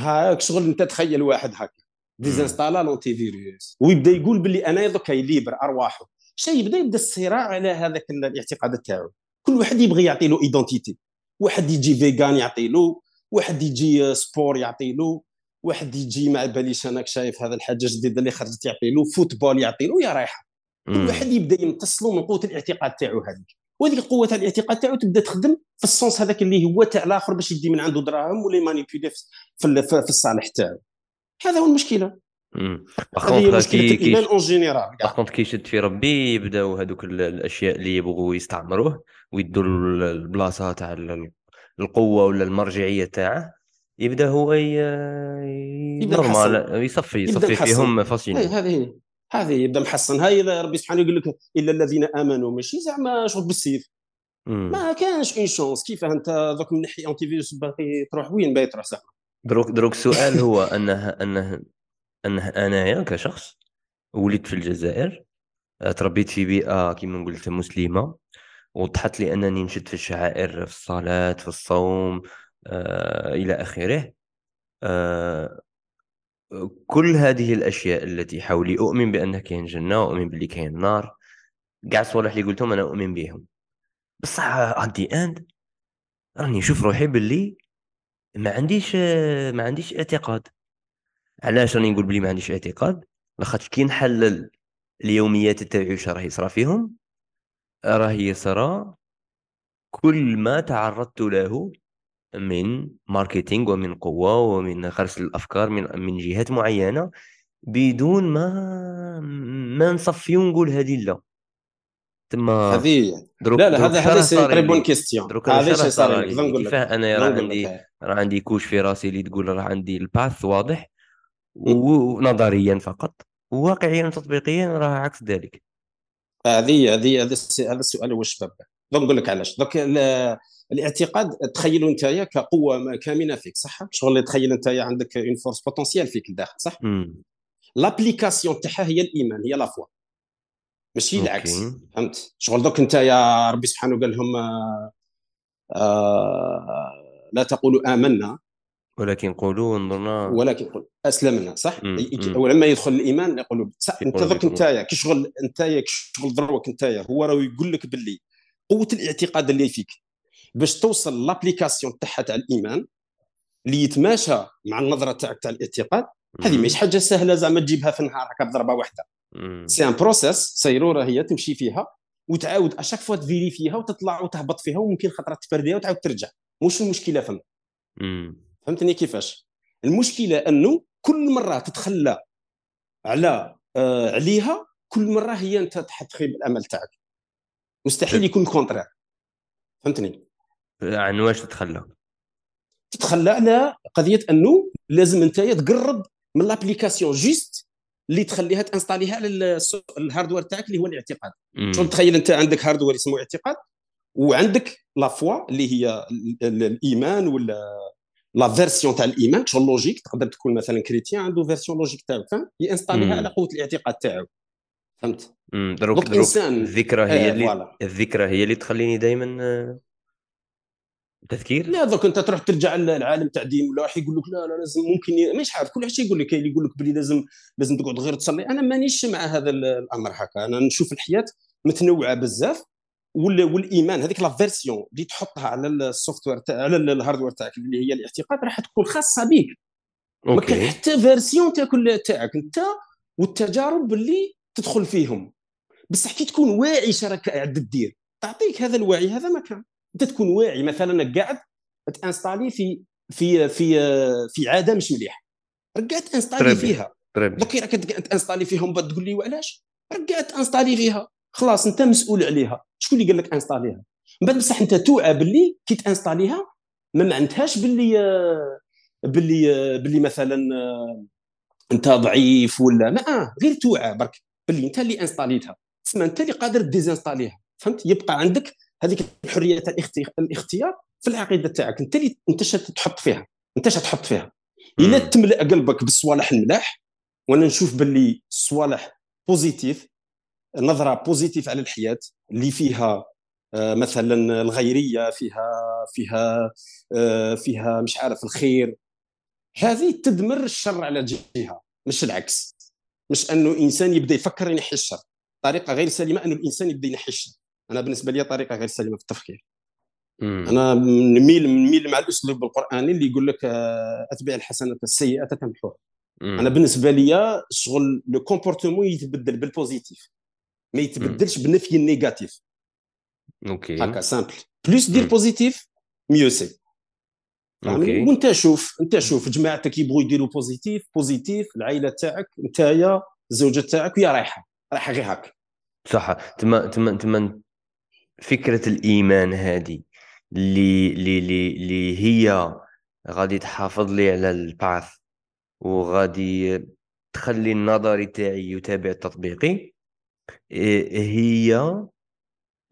هاك شغل أنت تخيل واحد هكا désinstallé l'antivirus ويبدا يقول باللي أنا دوكا libre ارواحوا. شيء يبدا يبدا الصراع على هذاك الاعتقاد تاعو. كل واحد يبغي يعطي له identité واحد يجي végan يعطي له. واحد يجي sport يعطي له. واحد يجي ما باليش أنا شايف هذا الحاجة الجديدة اللي خرجت يعطي له. football يعطي له. يا رايحة. كل واحد يبدا يمتص من قوة الاعتقاد تاعو هذيك. وهذيك قوة تاع الاعتقاد تاعو تبدا تخدم في ال sens هذاك اللي هو تاع الآخر باش يدي من عنده دراهم ولا ي manipuler في, في الصالح تاعو. هذا هو المشكلة. par contre كيشد في ربي يبداو هذوك الأشياء اللي يبغوا يستعمروه ويدوا البلاصة تاع القوة ولا المرجعية تاعه يبدأ هو normal يصفي يصفي فيهم vacciné هذه هذه يبدا محصن. هاي ربي سبحانه يقول لك إلا الذين آمنوا ماشي زعما شغل بالسيف. ما كانش une chance كيف أنت دوك من ناحية antivirus باقي تروح وين باغي تروح زعما؟ دروك دروك السؤال هو انه انه أنه انايا كشخص ولدت في الجزائر تربيت في بيئة كما قلت مسلمة وضحت لي أنني نشد في الشعائر في الصلاة في الصوم آه إلى آخره. آه كل هذه الأشياء التي حولي أؤمن بان كاين جنة وأؤمن باللي كاين نار. كاع الصوالح اللي قلتهم أنا أؤمن بهم بصح ات اند راني نشوف روحي باللي ما عنديش ما عنديش اعتقاد. علاش راني نقول بلي ما عنديش اعتقاد؟ لاخاطش كي نحلل اليوميات تاعي واش راه يصرى فيهم راه يصرى كل ما تعرضت له من marketing ومن قوة ومن غرس الأفكار من من جهات معينة بدون ما ما نصفي ونقول هذه لا. تما هذه لا لا هذا هذا c'est très bonne question هذا شي صار نقول لك أنا راه عندي راه عندي couche في راسي اللي تقول راه عندي الباث واضح ونظريا فقط وواقعيا تطبيقيا راه عكس ذلك. هذه هذه هذا السؤال هو الشباب. donc نقول لك علاش. دوك الاعتقاد تخيلوا انت كقوه كامنة فيك صح؟ شغل تخيل انت عندك une force potentielle فيك الداخل صح؟ l'application تاعها هي الإيمان هي la foi ماشي العكس فهمت؟ شغل دوك انت يا ربي سبحانه قال لهم آه لا تقولوا آمنا. ولكن قولوا انظرنا. ولكن قل أسلمنا صح. ولما يدخل الإيمان يقولوا صح؟ انت بكم. انت كي شغل انت كي شغل دروك انت هو راه يقول لك باللي. قوة الاعتقاد اللي فيك. باش توصل l'application تاعها تاع الإيمان اللي يتماشى مع النظرة تاعك تاع الاعتقاد هذه. ماهيش حاجة سهلة زعما تجيبها في النهار هكا بضربة واحدة. c'est un process سيرورة هي تمشي فيها وتعاود à chaque fois ت vérifi يها وتطلع وتهبط فيها وممكن خطرة ت perdi ها وتعاود ترجع. مش المشكلة فما. فهمتني كيفاش؟ المشكلة أنه كل مرة تتخلى على آه عليها كل مرة هي أنت تخيب الامل تاعك. مستحيل يكون ال contraire فهمتني؟ عن واش تتخلى؟ تتخلى على قضية أنه لازم أنت تقرب من l'application juste اللي تخليها ت installi ها على ال hardware تاعك اللي هو الاعتقاد. شغل تخيل أنت عندك hardware اسمه اعتقاد وعندك la foi اللي هي ال- ال- الإيمان ولا la version تاع الإيمان شغل logique تقدر تكون مثلا chrétien عنده version logique تاعو فهمت؟ ي installi ها. على قوة الاعتقاد تاعو فهمت. دروك دروك الذكرى هي إيه اللي الذكرى هي اللي تخليني دائما تذكير؟ لا دوك انت تروح ترجع للعالم تاع دين ولا راح يقول لك لا لا لازم ممكن ي... مش عارف كل شيء يقول لك كاين اللي يقول لك بلي لازم لازم تقعد غير تصلي. أنا مانيش مع هذا ال- الأمر هكا. أنا نشوف الحياة متنوعة بزاف وال... والإيمان هذيك la version اللي تحطها على ال software تاع على ال hardware تاعك اللي هي الاعتقاد راح تكون خاصة بك ما كان حتى version تاكل تاعك أنت والتجارب اللي تدخل فيهم. بصح كي تكون واعي شراك قاعد دير تعطيك هذا الوعي هذا ما كان. انت تكون واعي مثلا قاعد ت installi في في في في عادة مش مليح رجعت تري تانستالي فيها. دوك راك تانستالي فيها ومن بعد تقول لي وعلاش؟ رجعت تانستالي فيها. خلاص أنت مسؤول عليها. شكون اللي قال لك انستاليها من بعد بصح أنت توعى باللي كي تانستاليها ما معناتهاش باللي باللي باللي مثلا آه، أنت ضعيف ولا ما آه غير توعى برك. باللي أنت اللي انستاليتها. تسمى أنت اللي قادر ديزانستاليها. فهمت؟ يبقى عندك هذيك الحرية تاع الاختيار في العقيدة تاعك. انت اللي انت تحط فيها. انت تحط فيها. إلا. تملأ قلبك بالصوالح الملاح وأنا نشوف باللي الصوالح positives نظرة positive على الحياة اللي فيها آه، مثلا الغيرية فيها فيها آه، فيها مش عارف الخير. هذه تدمر الشر على جهة مش العكس. مش أنه إنسان يبدأ يفكر ينحي الشر. طريقة غير سليمة أنه الإنسان يبدأ ينحي الشر. أنا بالنسبة لي طريقة غير سليمة في التفكير. مم. أنا نميل نميل مع الأسلوب القرآني اللي يقول لك آه، أتبع الحسنه السيئة تمحوها. أنا بالنسبة لي شغل le comportement يتبدل بال positif ما يتبدلش بالنفي ال négatif. OK. هكا simple plus دير. positif mieux c'est OK. وانت شوف انت شوف جماعتك يبغوا يديروا positif positif العائلة تاعك نتايا الزوجة تاعك ويا رايحة. رايحة غير هكا. صح. تما تما تما فكرة الإيمان هذه اللي اللي اللي هي غادي تحافظ لي على الباث وغادي تخلي النظري تاعي يتابع التطبيقي إيه هي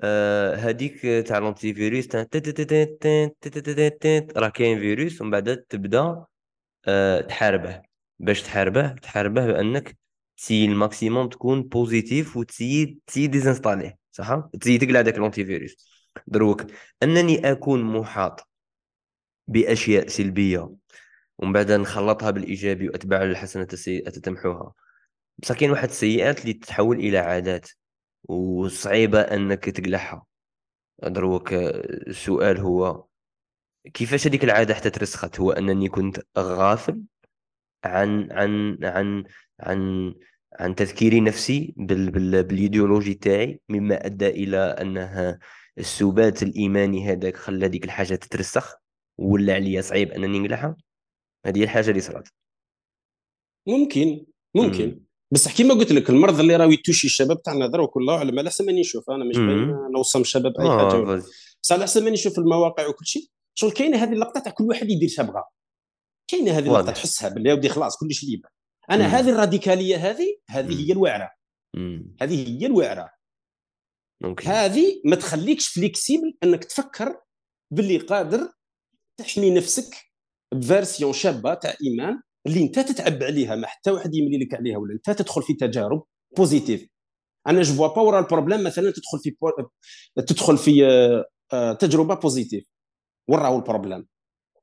آه، هذيك تاع الانتي فيروس. راه كاين فيروس ومن بعد تبدا آه، تحاربه باش تحاربه تحاربه بانك ت essayi ال maximum تكون positif وت essayi ت essayi désinstaller صح ت essayi تقلع داك ال antivirus دروك أنني أكون محاط بأشياء سلبية ومن بعد نخلطها بالإيجابي واتبع الحسنه السيئة تمحوها بصح كاين واحد السيئات اللي تتحول إلى عادات وصعيبة أنك تقلعها. دروك السؤال هو كيفاش هذيك العادة حتى ترسخت؟ هو أنني كنت غافل عن عن عن عن عن تذكير نفسي بال بال بالايديولوجي تاعي مما أدى إلى أنها السبات الإيماني هذاك خلى ديك الحاجة تترسخ ولا عليا صعيب أنني نقلعها. هذه هي الحاجة اللي صرات ممكن ممكن. مم. بصح كيما قلت لك المرض اللي راه ي touchi الشباب تاعنا دروك والله اعلم على حسب ماني نشوف أنا مش باين. نوصم الشباب أي آه حاجة بصح على حسب ماني نشوف المواقع وكل شيء شغل كاينة هذه اللقطة تاع كل واحد يدير اش بغى كاينة هذه اللقطة تحسها باللي ودي خلاص كلش libre. أنا مم. هذه الراديكالية هذه هذه مم. هي الواعره. هذه هي الواعره هذه ما تخليكش flexible أنك تفكر باللي قادر تحمي نفسك ب version شابة تاع إيمان اللي أنت تتعب عليها ما حتى واحد يملي لك عليها ولا أنت تدخل في تجارب positives أنا جو با ورا البروبليم مثلا تدخل في بو... تدخل في آه، آه، تجربة بوزيتيف وراو البروبليم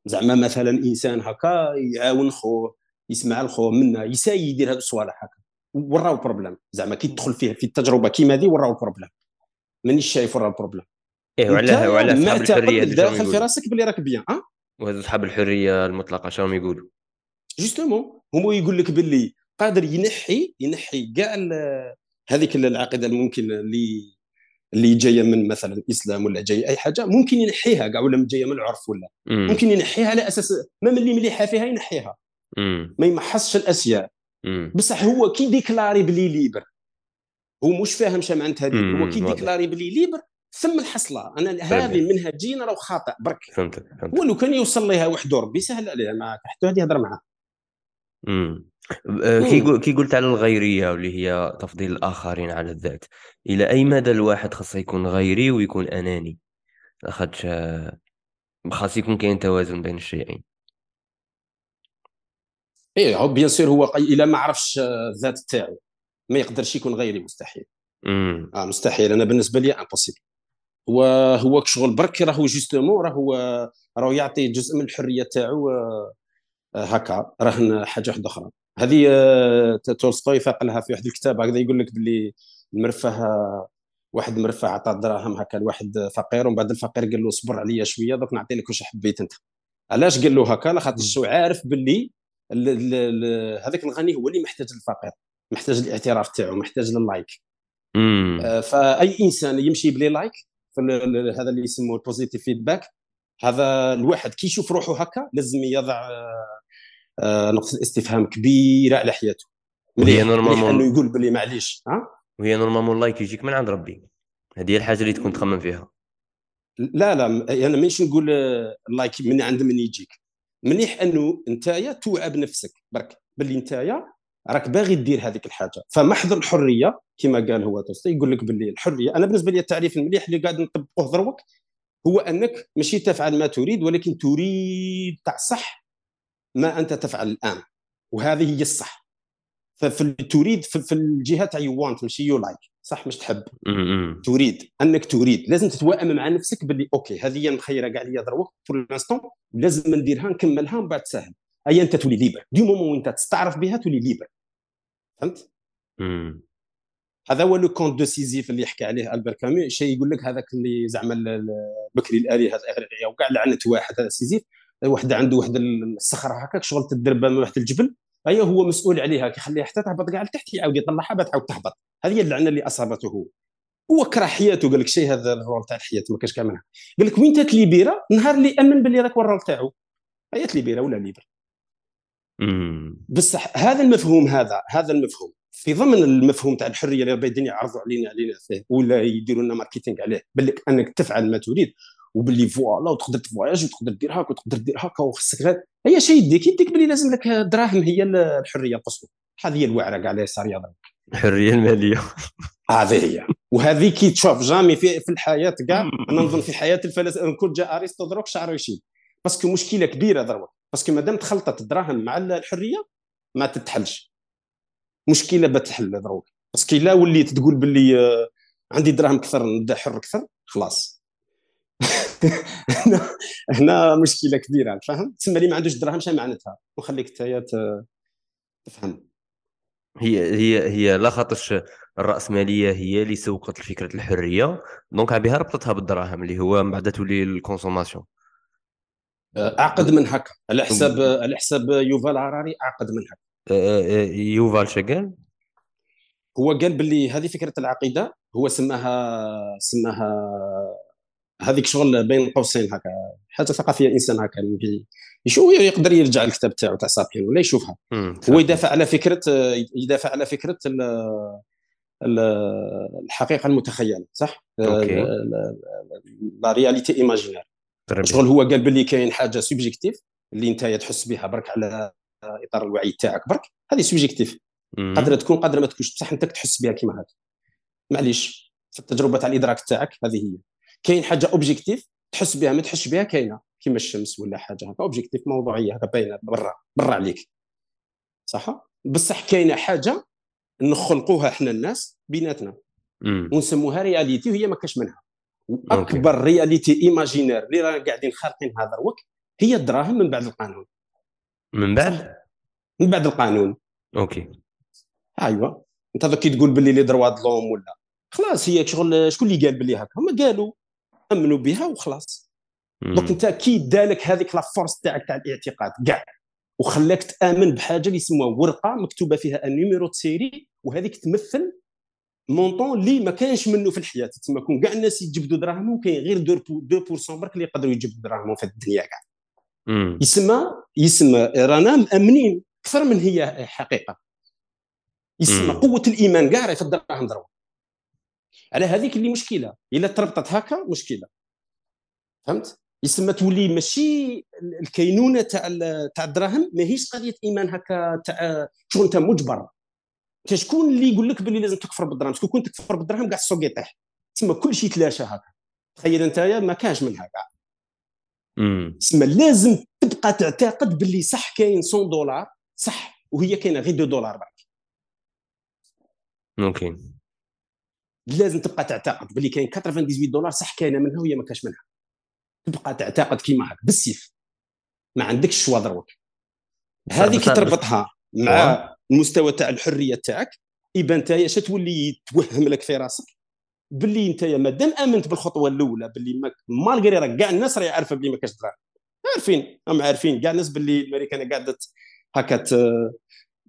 زعما مثلا إنسان هكا يعاون خوه. يسمع الخو منا يساي يدير هاد الصوالح هكا. وراو البروبليم زعما كي تدخل فيه في التجربة كيما هذه وراو البروبليم مانيش شايف ورا البروبليم إيه وعلاه وعلاه صحاب الحرية داخل في راسك بلي راك بيان آه وهذو صحاب الحرية المطلقة شنو يقولوا؟ جوستومون هما يقول لك باللي قادر ينحي ينحي كاع هذيك العقيدة الممكن اللي اللي جاية من مثلا الاسلام ولا جاية أي حاجة ممكن ينحيها كاع ولا جاية من العرف ولا. مم. ممكن ينحيها على أساس ما اللي مليحة فيها ينحيها. ما يمحصش الاشياء. بصح هو كي déclaré بلي libre. هو مش فاهم شا معناتها هو كي. déclaré بلي libre ثم الحصلة. أنا هذه منهجيا راه خاطئ برك. فهمتك فهمتك. هو لو كان يوصل لها وحده ربي سهل عليه. ما حتى هذه يهضر معاه. مم. آه، كي كي قلت على الغيرية واللي هي تفضيل الآخرين على الذات. إلى أي مدى الواحد خاصه يكون غيري ويكون أناني؟ لاخاطش خاص يكون كاين توازن بين الشيئين. إيه هو bien sûr هو إلا ما عرفش آه، الذات تاعو ما يقدرش يكون غيري مستحيل. مم. آه مستحيل. أنا بالنسبة لي impossible هو هو شغل برك راهو justement راهو راهو يعطي جزء من الحرية تاعو آه، آه، هكا. رهن حاجة واحدة أخرى. هذه تولستوي فاق لها في واحد الكتاب هكذا يقول لك باللي المرفه واحد مرفه عطى دراهم هكا لواحد فقير ومن بعد الفقير قال له صبر عليا شوية دوك نعطي لك واش حبيت أنت. علاش قال له هكا؟ هو عارف باللي ال- ال- ال- هذاك الغني هو اللي محتاج الفقير محتاج الاعتراف تاعو محتاج لل like. آه، فأي إنسان يمشي ب les likes هذا اللي يسموه ال positive feedback هذا الواحد كي يشوف روحه هكا لازم يضع آه، آه، نقطه الاستفهام كبيره على حياته. وهي normalement إنه يقول بلي معليش ها؟ وهي normalement ال like يجيك من عند ربي. هذه هي الحاجة اللي تكون تخمم فيها. لا لا أنا مانيش نقول ال like من عند من يجيك. مليح أنه نتايا توعى بنفسك برك باللي نتايا راك باغي دير هذيك الحاجة. فمحض الحرية كما قال هو تولستوي يقول لك باللي الحرية أنا بالنسبة لي التعريف المليح اللي قاعد نطبقوه دروك هو أنك ماشي تفعل ما تريد ولكن تريد تاع صح ما أنت تفعل الآن. وهذه هي الصح. ال- تريد في, في الجهه تاع you want ماشي you like صح مش تحب. تريد. أنك تريد. لازم تتوائم مع نفسك باللي okay هذه هي مخيره كاع ليا دروك pour l'instant لازم نديرها نكملها من بعد سهل. أي أنت تولي libre. du moment وأنت تستعرف بها تولي libre. فهمت. هذا هو le conte de Sisyphe اللي يحكي عليه ألبير كامو. شيء يقول لك هذاك اللي زعما بكري الالهه هذا الاغريقيه وكاع لعنت واحد هذا سيزيف واحد عنده واحد الصخرة هكاك شغل تدرب من واحد الجبل. اي هو مسؤول عليها. كيخليها حتى تهبط. كاع لتحت يعاود يطلعها بعد تعاود تهبط. هذه هي اللعنة اللي أصابته هو. هو كره حياته قال لك شيء هذا ال rôle تاع الحياة ما كاش كاملها قال لك وين ت libéra؟ نهار اللي أمن باللي هو ال rôle تاعو. هي libéra ولا libre. بصح هذا المفهوم هذا هذا المفهوم. في ضمن المفهوم تاع الحرية اللي ربي الدنيا يعرضوا علينا علينا فيه ولا يديروا لنا marketing عليه. بالك أنك تفعل ما تريد. وباللي voilà وتقدر تفواياج وتقدر دير هكا وتقدر دير هكا وخصك غير. هي شيء يديك يديك باللي لازم لك دراهم هي الحرية القصوى هذه هي الوعرة كاع على يسار يضرب الحرية المالية. هذه هي. وهذه كي تشوف jamais في في الحياة كاع أنا نظن في حياة الفلاسفه كل جاء أرسطو دروك شعره يشيب parce que مشكلة كبيرة دروك. parce que مادام تخلطت الدراهم مع الحرية ما تتحلش. مشكلة بتحل دروك. parce que لا وليت تقول باللي آه، عندي دراهم كثر نبدأ حر أكثر خلاص. هنا مشكلة كبيرة فاهم؟ تسمى لي ما عندوش دراهم شنو معناتها؟ وخليك انت تفهم. هي هي هي لا خاطرش الرأسمالية هي اللي سوقت لفكرة الحرية donc بها ربطتها بالدراهم اللي هو من بعد تولي ال consommation. آه، أعقد من هكا. على حساب على حساب يوفال هراري أعقد من هكا. آه، آه، يوفال شا قال هو قال باللي هذه فكرة العقيدة هو سماها سماها هذيك شغل بين قوسين هكا حاجة ثقافية انسان هكا يشوف يقدر يرجع الكتاب تاعو تاع Sapiens ولا يشوفها هو. يدافع على فكرة يدافع على فكرة ال- ال- الحقيقة المتخيلة صح؟ okay. la réalité imaginaire. شغل هو قال باللي كاين حاجة subjective اللي انت تحس بها برك على إطار الوعي تاعك برك هذه subjective. قادرة تكون قادرة ما تكونش بصح انت تحس بها كيما هكا معليش في التجربة تاع الإدراك تاعك هذه هي كاين حاجة objective تحس بها ما تحسش بها كاينة. كيما الشمس ولا حاجة هكا objective موضوعية هكا باينة برا برا عليك. صح؟ بصح كاينة حاجة نخلقوها إحنا الناس بيناتنا. ونسموها réalité وهي ما كاش منها. واكبر réalité imaginaire اللي رانا قاعدين خالقين هذا الوقت هي الدراهم من بعد القانون. من بعد؟ من بعد القانون. okay. ايوا أنت كي تقول باللي les droits de l'homme ولا. خلاص هي شغل شكون اللي قال باللي هكا؟ هما قالوا. امنوا بها وخلاص. donc انت كي دالك هذيك la force تاعك تاع الاعتقاد كاع وخلاك تأمن بحاجة اللي يسموها ورقة مكتوبة فيها ال numéro série وهذيك تمثل montant اللي ما كانش منه في الحياة. تسمى كون كاع الناس يجبدوا دراهمهم كاين غير 2% برك اللي يقدروا يجبدوا دراهمهم في الدنيا كاع. يسمى يسمى رانا مأمنين أكثر من هي حقيقة. يسمى قوة الإيمان كاع في الدراهم ضرب على هذيك اللي مشكلة. إلا تربطت هكا مشكلة. فهمت؟ يسمى تولي ماشي الكينونة تاع تاع الدراهم ماهيش قضية إيمان هكا تاع شغل انت مجبر. انت شكون اللي يقول لك باللي لازم تكفر بالدراهم؟ شكون كنت تكفر بالدراهم؟ كاع السوق يطيح. تسمى كل شيء تلاشى هكا. تخيل انت ما كانش منها كاع تسمى لازم تبقى تعتقد باللي صح كاين 100 دولار صح وهي كاينة غير 2 دولار برك أوكي لازم تبقى تعتقد. باللي كاين 98 دولار صح كاينة منها وهي ما كاش منها. تبقى تعتقد كيما هكا بالسيف. ما عندكش الشوا دروك هذه كي تربطها مع المستوى تاع الحرية تاعك. يبان أنت اش تولي توهم لك في راسك. باللي أنت مادام آمنت بالخطوة الأولى باللي مالغري راه كاع الناس راهي عارفة باللي ما كاش دراهم عارفين هم عارفين. كاع الناس باللي الأمريكان قاعدة هكا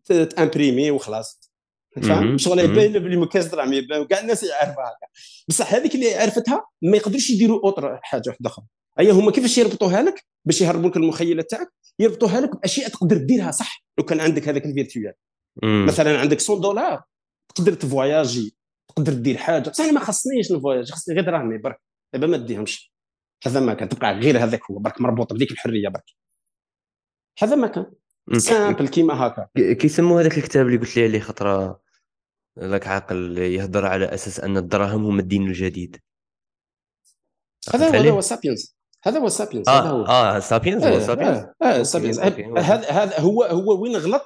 ت imprimer وخلاص. فاهم شغل يبان بلي ما كاش دراهم كاع الناس يعرفها هكا. بصح هذيك اللي عرفتها ما يقدروش يديروا autre حاجة واحدة أخرى. اي هما كيفاش يربطوها لك باش يهربوا لك المخيلة تاعك يربطوها لك بأشياء تقدر ديرها صح. لو كان عندك هذاك ال virtuel. مثلا عندك 100 دولار تقدر تفواياجي تقدر دير حاجة. بصح أنا ما خصنيش نفواياج خصني غير دراهمي برك. دابا ما ديهمش هذا ما كان. تبقى غير هذاك هو برك مربوط بديك الحريه برك. هذا ما كان. simple كيما هكا. كيسموا هذاك الكتاب اللي قلت لي عليه خطرة ذاك عاقل يهضر على أساس أن الدراهم هم الدين الجديد. هذا هو هذا هو Sapiens هذا هو Sapiens آه هذا هو. آه Sapiens هو Sapiens آه, آه Sapiens هذا هذا هو هو وين غلط؟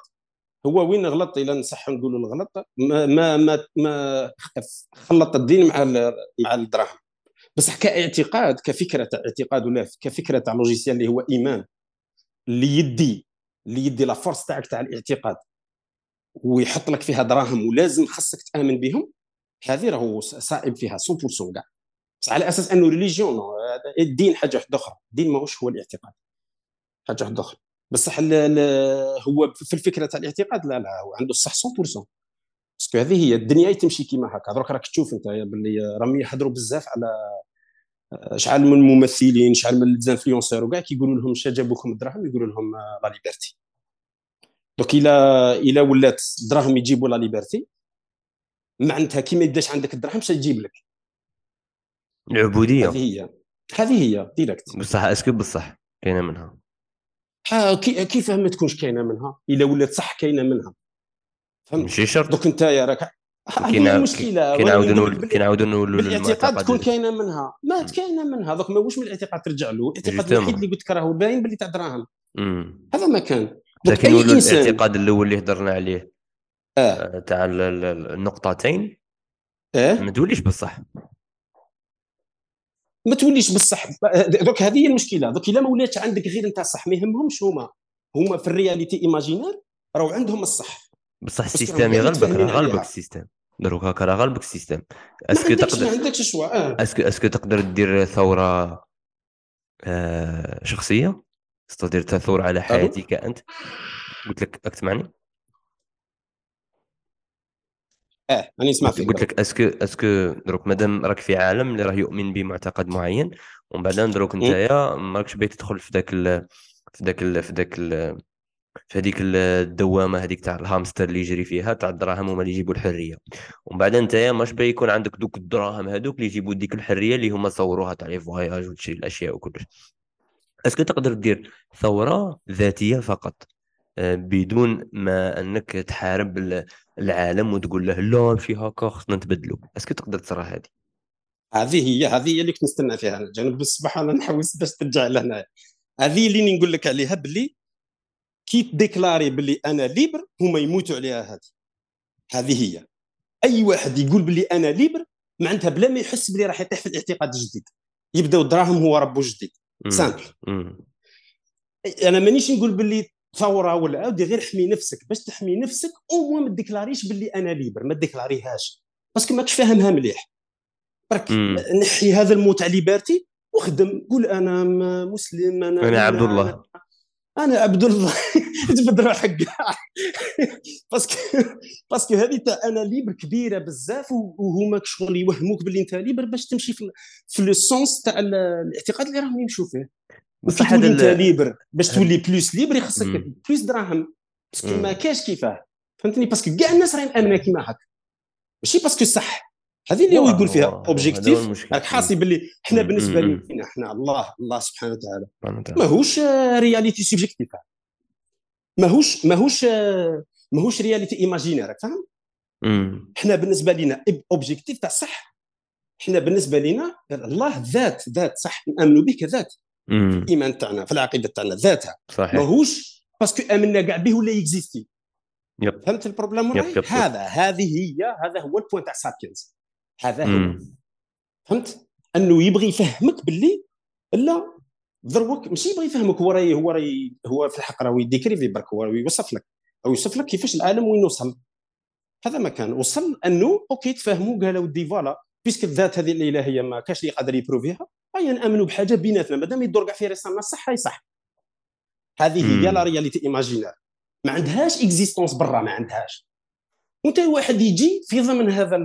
هو وين غلط؟ إلى نصح نقولوا الغلط ما ما ما, ما خلط الدين مع مع الدراهم. بصح كاعتقاد كفكرة اعتقاد ولا كفكرة تاع logiciel اللي هو إيمان اللي يدي اللي يدي la force تاعك تاع الاعتقاد. ويحط لك فيها دراهم ولازم خاصك تأمن بهم هذه راهو صائب فيها 100% كاع. بس على أساس أنه religion الدين حاجة واحدة أخرى. الدين ماهوش هو الاعتقاد. حاجة واحدة أخرى. بصح هو في الفكرة تاع الاعتقاد لا لا هو عنده الصح 100% parce que هذه هي الدنيا تمشي كيما هكا. دروك راك تشوف انت باللي راهم يحضروا بزاف على شحال من الممثلين شحال من ال influenceurs وكاع كيقولوا لهم اش جابوكم الدراهم يقولوا لهم la liberté donc الا إلا ولات الدراهم يجيبوا la liberté معناتها كي ما يداش عندك الدراهم اش تجيب لك. العبوديه هذه هي. هذه هي directe بصح est-ce que بصح كاينة منها. كيف ما تكونش كاينة منها؟ إلا ولات صح كاينة منها. فهمت؟ ماشي شرط. donc أنت يا راك هي المشكلة. كنعاودوا نقول كنعاودوا نقولوا الاعتقاد تكون كاينة منها. ما كاينة منها. donc ما واش من الاعتقاد ترجع له؟ الاعتقاد الوحيد اللي قلت لك راهو باين باللي تاع دراهم هذا ما كان. لكن الاعتقاد الأول اللي هضرنا عليه. آه. آه، تاع النقطتين. آه ما توليش بصح. ما توليش بصح. donc هذه هي المشكلة. donc إلا ما ولاتش عندك غير انت الصح ما يهمهمش هما. هما في ال réalité imaginaire راهو عندهم الصح. بصح ال système يغلبك راه غالبك ال système. دروك هكا راه غالبك السيستم. est-ce que تقدر ما عندكش آه. est-ce que est-ce que تقدر دير ثورة آه شخصية؟ تقدر ثوره على حياتك أنت؟ قلت لك راك تسمعني آه راني نسمع فيك. قلت لك est-ce que est-ce que دروك مادام راك في عالم اللي راه يؤمن بمعتقد معين ومن بعد دروك نتايا ماكش باغي تدخل في ذاك في ذاك في ذاك في هذيك الدوامة هذيك تاع الهامستر اللي يجري فيها تاع الدراهم هما اللي يجيبوا الحرية. ومن بعد انت ماش باغي يكون عندك دوك الدراهم هذوك اللي يجيبوا ديك الحرية اللي هما صوروها تاع les voyages وتشري الأشياء وكلش. est-ce que تقدر دير ثورة ذاتية فقط؟ آه، بدون ما أنك تحارب العالم وتقول له لا ماشي هكا خصنا نتبدلوا est-ce que تقدر تصرا هذه؟ هذه هي هذه هي اللي كنت نستنى فيها أنا. جانب الصباح أنا نحوس باش ترجع لهنا هذه اللي نقول لك عليها باللي كي تdéclarer باللي أنا libre هما يموتوا عليها هذه. هذه هي. أي واحد يقول باللي أنا libre معناتها بلا ما يحس بلي راح يطيح في الاعتقاد الجديد يبداو الدراهم هو ربو جديد. simple أنا مانيش نقول باللي ثوره ولا عاودي غير حمي نفسك. باش تحمي نفسك أو ما déclarerيش باللي أنا libre ما déclarerيهاش parce que ماكش فاهمها مليح. برك نحي هذا ال mot تاع liberté وخدم قول أنا مسلم أنا أنا عبد الله. أنا, عبد الله. تبد روحك. كاع parce que parce que هذه تاع أنا libre كبيرة بزاف وهما شغل يوهموك باللي أنت libre باش تمشي في, في le sens تاع الاعتقاد اللي راهم يمشوا فيه. بصح هذا أنت libre باش تولي plus libre يخصك plus دراهم. parce que ما كاش كيفاه. فهمتني؟ parce que كاع الناس راهي مامنه كيما هكا ماشي parce que صح. هذه اللي هو يقول فيها objectif راك حاسي باللي إحنا بالنسبة لنا إحنا الله الله سبحانه وتعالى. ماهوش réalité subjective ماهوش ماهوش ماهوش réalité imaginaire فاهم؟ إحنا بالنسبة لنا objectif تاع صح. إحنا بالنسبة لنا الله ذات ذات صح. نأمنوا به كذات. الايمان تاعنا في العقيدة تاعنا ذاتها. صحيح. ماهوش parce que أمنا كاع به ولا يكزيستي. يب. فهمت البروبليم يب هذا هذه هي هذا هو البوان تاع سابينز هذا هو. فهمت؟ أنه يبغي يفهمك باللي لا دروك ماشي يبغي يفهمك هو راي هو راي هو في الحق راه يديكريفي برك هو يوصف لك. أو يوصف لك كيفاش العالم وين وصل. هذا ما كان. وصل أنه أوكي تفاهموا قال ودي فوالا بيسك الذات هذه الالهيه ما كاش اللي قادر يبروفيها هيا نامنوا بحاجة بيناتنا. مادام يدور كاع في رسالنا صح هاي صح. هذه هي la réalité imaginaire ما عندهاش existence برا ما عندهاش. وانت واحد يجي في ضمن هذا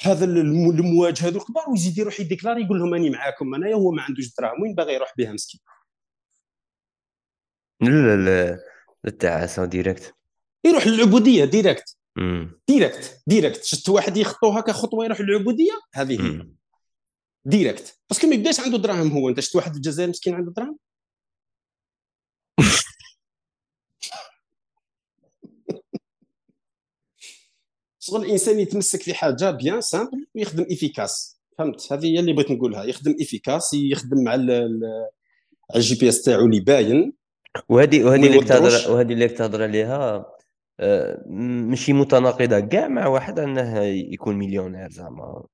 هذا المواج هذو الكبار ويزيد يروح يdéclarer يقول لهم راني معاكم أنايا هو ما عندوش دراهم وين باغي يروح بها مسكين؟ لا لا التعاسه directe يروح للعبودية directe directe directe شفت واحد يخطو هكا خطوة يروح للعبودية؟ هذه هي. directe parce que ما يبداش عنده دراهم هو أنت شفت واحد في الجزائر مسكين عنده دراهم؟ شغل الإنسان يتمسك في حاجة bien simple ويخدم efficace. فهمت؟ هذه هي اللي بغيت نقولها. يخدم efficace يخدم مع ال GPS تاعو اللي باين. وهذه وهذه اللي تهضر وهذه اللي تهضر عليها آه، ماشي متناقضة. كاع مع واحد أنه يكون مليونير زعما.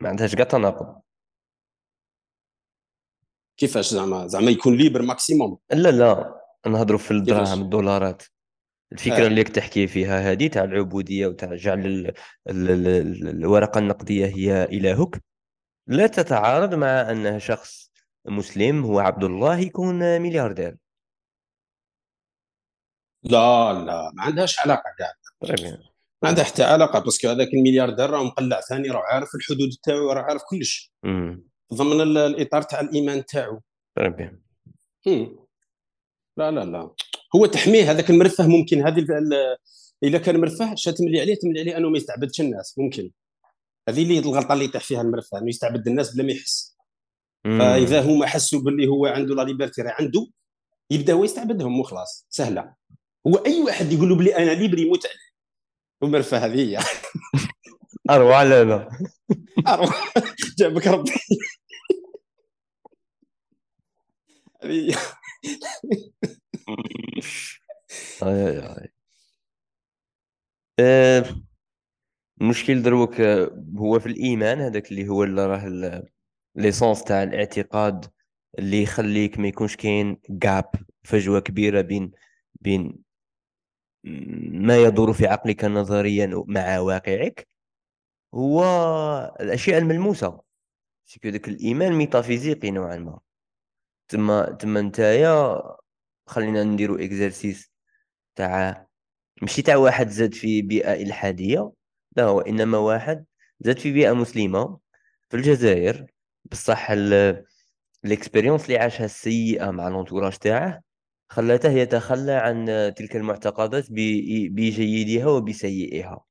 ما عندهاش كاع تناقض. كيفاش زعما؟ زعما يكون libre maximum. لا لا. نهضروا في الدراهم الدولارات. الفكرة آه. اللي تحكي فيها هذه تاع العبودية وتاع جعل الورقة النقدية هي إلهك. لا تتعارض مع أن شخص مسلم هو عبد الله يكون ملياردير. لا لا ما عندهاش علاقة كاع. طيب. ما عندها حتى علاقة parce que هذاك الملياردير راه مقلع ثاني راه عارف الحدود تاعو راه عارف كلش. ضمن الإطار تاع الإيمان تاعو. طيب. لا لا لا. هو تحميه هذاك المرفه ممكن هذه اذا كان مرفه شات تملي عليه تملي عليه أنه ما يستعبدش الناس ممكن. هذه اللي الغلطة اللي يطيح فيها المرفه أنه يستعبد الناس بلا ما يحس. فإذا هما حسوا باللي هو عنده la liberté راه عنده يبدأ هو يستعبدهم وخلاص سهلة. هو أي واحد يقول له بلي أنا ليبري يموت عليه؟ المرفه هذه هي. أروع لا لا. أروع. جابك ربي. هذه اي اي آه، المشكل دروك هو في الإيمان هذاك اللي هو اللي راه l'essence تاع الاعتقاد اللي يخليك ما يكونش كاين gap فجوة كبيرة بين بين ما يدور في عقلك نظريا مع واقعك هو الأشياء الملموسة. c'est que داك الإيمان ميتافيزيقي نوعا ما. تما تما نتايا خلينا نديرو exercice تاع ماشي تاع واحد زاد في بيئة إلحادية لا هو إنما واحد زاد في بيئة مسلمة في الجزائر. بصح ال expérience اللي عاشها السيئة مع l'entourage تاعه خلاته يتخلى عن تلك المعتقدات بجيدها وبسيئها.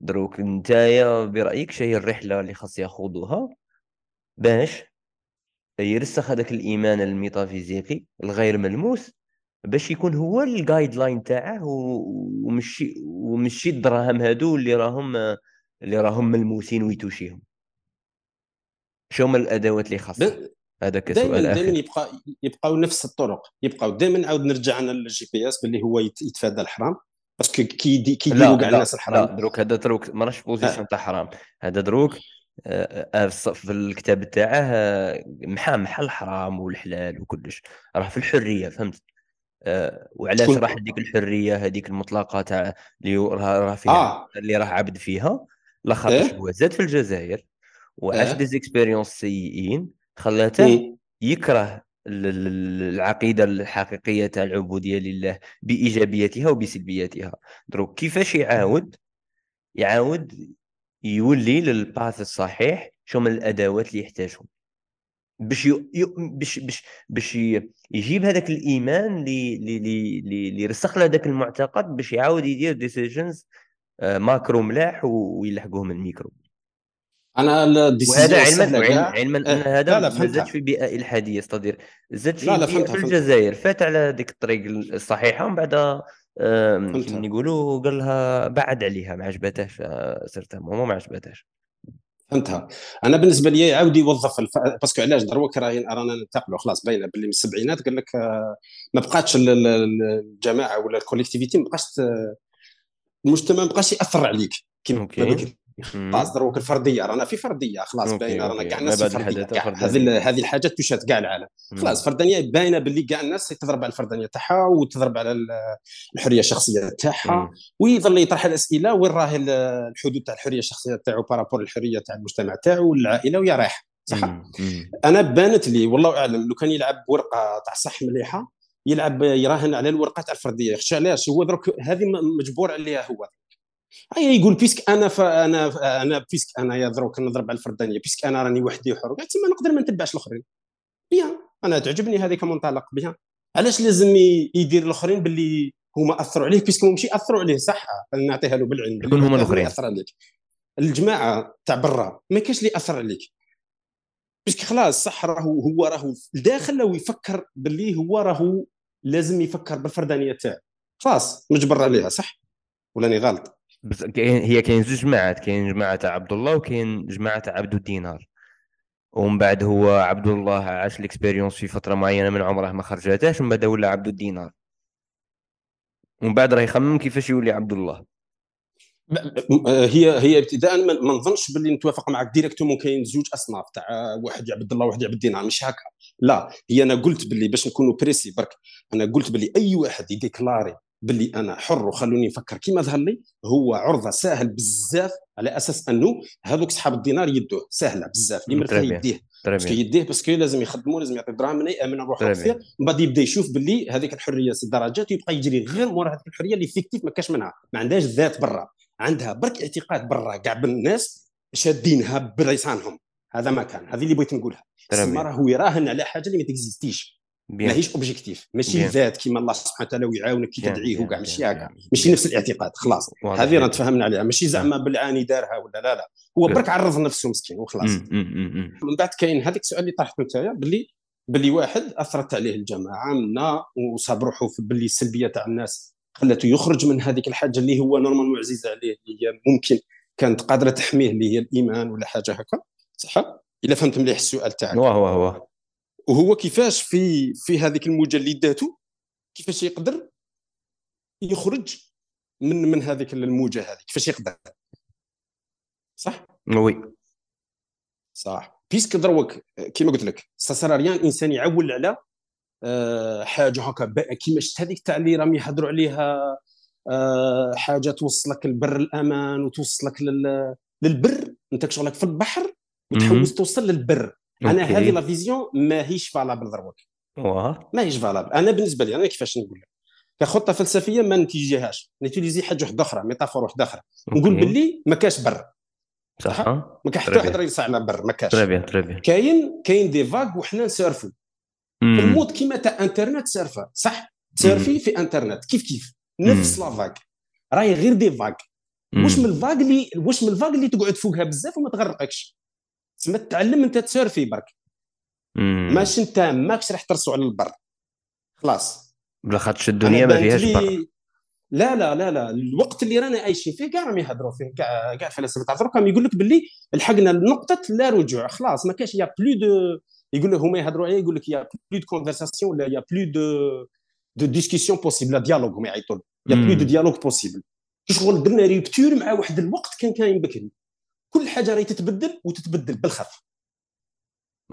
دروك نتايا برأيك شهي الرحلة اللي خاص يخوضوها باش يرسخ هذاك الإيمان الميتافيزيقي الغير ملموس باش يكون هو ال guideline تاعه ومشي ومشي الدراهم هادو اللي راهم اللي راهم ملموسين ويتوشيهم. شو هما الأدوات اللي خاصة؟ هذا كسؤال دائما دائما يبقى يبقاو نفس الطرق. يبقاو دائما عاود نرجع أنا لل GPS باللي هو يتفادى الحرام. parce que كي كيديروا كاع الناس الحرام. لا دروك هذا دروك ماراش position تاع حرام. هذا دروك آه، آه، في الكتاب تاعه محا محا الحرام والحلال وكلش. راه في الحرية فهمت؟ وعلاش راه ديك الحرية هذيك المطلقة تاع اللي راه فيها آه. اللي راه عبد فيها لاخاطش إيه؟ هو زاد في الجزائر وعاش إيه؟ des expériences سيئين خلاته يكره العقيدة الحقيقية تاع العبودية لله بإيجابياتها وبسلبياتها دروك كيفاش يعاود يعاود يولي لل path الصحيح شو من الأدوات اللي يحتاجهم باش. باش باش باش يجيب هذاك الإيمان اللي اللي اللي رسخ له هذاك المعتقد باش يعاود يدير decisions آه، macro ملاح ويلحقوهم الميكرو أنا وهذا علما علما, علما أن إيه، هذا ما زادش في بيئة إلحادية c'est-à-dire زاد في, لا لا في الجزائر. فات على ديك الطريق الصحيحة ومن بعد كيما يقولوا قال لها بعد عليها ما عجبتهاش صرت ماما ما عجبتهاش. فهمتها. أنا بالنسبة لي يعاود يوظف الف... parce que علاش؟ دروك راهي رانا ننتقلوا خلاص باينه باللي من السبعينات قال لك آه، ما بقاتش الجماعة ولا ال collectivité ما بقاش المجتمع ما بقاش يأثر عليك كيما خلاص دروك الفرديه رانا في فردية خلاص باينة رانا كاع الناس هذه هذه الحاجات تشات كاع العالم. خلاص فردانيه باينة باللي كاع الناس تضرب على الفردانيه تاعها وتضرب على الحرية الشخصية تاعها ويظل يطرح الأسئلة وين راه الحدود تاع الحرية الشخصية تاعو بارابور الحريه تاع المجتمع تاعو والعائله ويا رايح. صح؟ أنا بانت لي والله أعلم لو كان يلعب ورقة تاع صح مليحة يلعب يراهن على الورقة تاع الفردية. يخشى علاش؟ هو درك هذه مجبور عليها هو. أي يقول puisque أنا فانا أنا puisque أنا يا دروك نضرب على الفردانية. puisque أنا راني وحدي حر. تما نقدر ما نتبعش الآخرين. bien أنا تعجبني هذه كمنطلق. bien علاش لازم يدير الآخرين باللي هما أثروا عليه؟ puisque ماشي أثروا عليه صح؟ نعطيها له بالعلم. يكون هما الآخرين. أثر عليك. الجماعة تاع برا ما كاينش اللي أثر عليك. puisque خلاص صح راهو هو راهو داخل لو يفكر باللي هو راهو لازم يفكر بالفردانية تاعه خلاص مجبر عليها صح؟ ولا غلط؟ بس كاين هي كاين زوج جماعات كاين جماعة تاع عبد الله وكاين جماعة تاع عبد الدينار. ومن بعد هو عبد الله عاش ال expérience في فترة معينة من عمره ما خرجاتهاش ومن بعد ولا عبد الدينار. ومن بعد راه يخمم كيفاش يولي عبد الله هي هي ابتداء ما نظنش باللي نتوافق معك directement كاين زوج أصناف تاع واحد يعبد الله وواحد يعبد الدينار مش هكا. لا هي أنا قلت باللي باش نكونوا précis برك. أنا قلت باللي أي واحد يديكلاري باللي أنا حر وخلوني نفكر كيما ظهر لي هو عرضة ساهل بزاف على أساس أنه هذوك اصحاب الدينار يدوه سهله بزاف اللي مرتاح يديه. parce que يديه parce que لازم يخدموا لازم يعطي دراهم من يامن روحه كثير من بعد يبدأ يشوف باللي هذيك الحرية درجات ويبقى يجري غير مورا هذيك الحرية اللي fictive ما كاش منها. ما عندهاش ذات برا. عندها برك اعتقاد برا كاع بالناس شادينها بلسانهم هذا ما كان. هذه اللي بغيت نقولها. تسمى راهو يراهن على حاجة اللي ما تكزيستيش. ماهيش objective ماشي ذات كيما الله سبحانه وتعالى ويعاونك كي تدعيه وكاع ماشي هكا. ماشي نفس الاعتقاد خلاص. هذه راه تفهمنا عليها. ماشي زعما بالعاني دارها ولا لا لا. هو برك عرض نفسه مسكين وخلاص. من بعد كاين هذيك السؤال اللي طرحته انت باللي باللي واحد أثرت عليه الجماعة منا وصاب روحه باللي السلبية تاع الناس خلته يخرج من هذيك الحاجة اللي هو normal معززه عليه اللي هي ممكن كانت قادرة تحميه اللي هي الإيمان ولا حاجة هكا. صح؟ إلا فهمت مليح السؤال تاعك. وهو هو وهو كيفاش في في هذيك داتو كيفاش يقدر يخرج من من هذيك الموجة هذه؟ كيفاش يقدر؟ صح؟ oui. صح. puisque دروك كيما قلت لك ça sert à rien الانسان يعول على آه، حاجة هكا كيما شفت هذيك تاع اللي راهم يهضروا عليها آه، حاجة توصلك لبر الأمان وتوصلك للبر. أنت شغلك في البحر وتحوس توصل للبر. أنا هذه la vision ماهيش valable دروك. ماهيش valable. أنا بالنسبة لي أنا كيفاش نقول؟ لك كخطة فلسفية ما نتيجيهاش. نتيجي حاجة واحدة أخرى métaphore واحدة أخرى. نقول باللي ما كاش بر. صح. ما كاين حتى واحد راه يصع على بر ما كاش. très bien très bien كاين كاين des vagues وحنا نسيرفو. ال mode كيما تاع إنترنت سيرفا. صح؟ تسيرفي في إنترنت. كيف كيف؟ نفس la vague. راهي غير des vagues. واش من ال vague اللي واش من ال vague اللي تقعد فوقها بزاف وما تغرقكش. تسمى تعلم انت تسيرفي برك. ماشي انت ماكش راح ترسو على البر. خلاص. بلا خاطش الدنيا ما فيهاش بر لا لا لا لا. الوقت اللي رانا عايشين فيه كاع راهم يهضروا فيه كاع كاع الفلاسفه تاع الدروك يقول لك باللي لحقنا لنقطه لا رجوع. خلاص ما كاش y a plus de يقول لك هما يهضروا عليه يقول لك y a plus de conversation ولا y a plus de de discussion possible le dialogue هما يعيطوا y a plus de dialogue possible شغل درنا rupture مع واحد الوقت كان كاين بكري. كل حاجة راهي تتبدل وتتبدل بالخف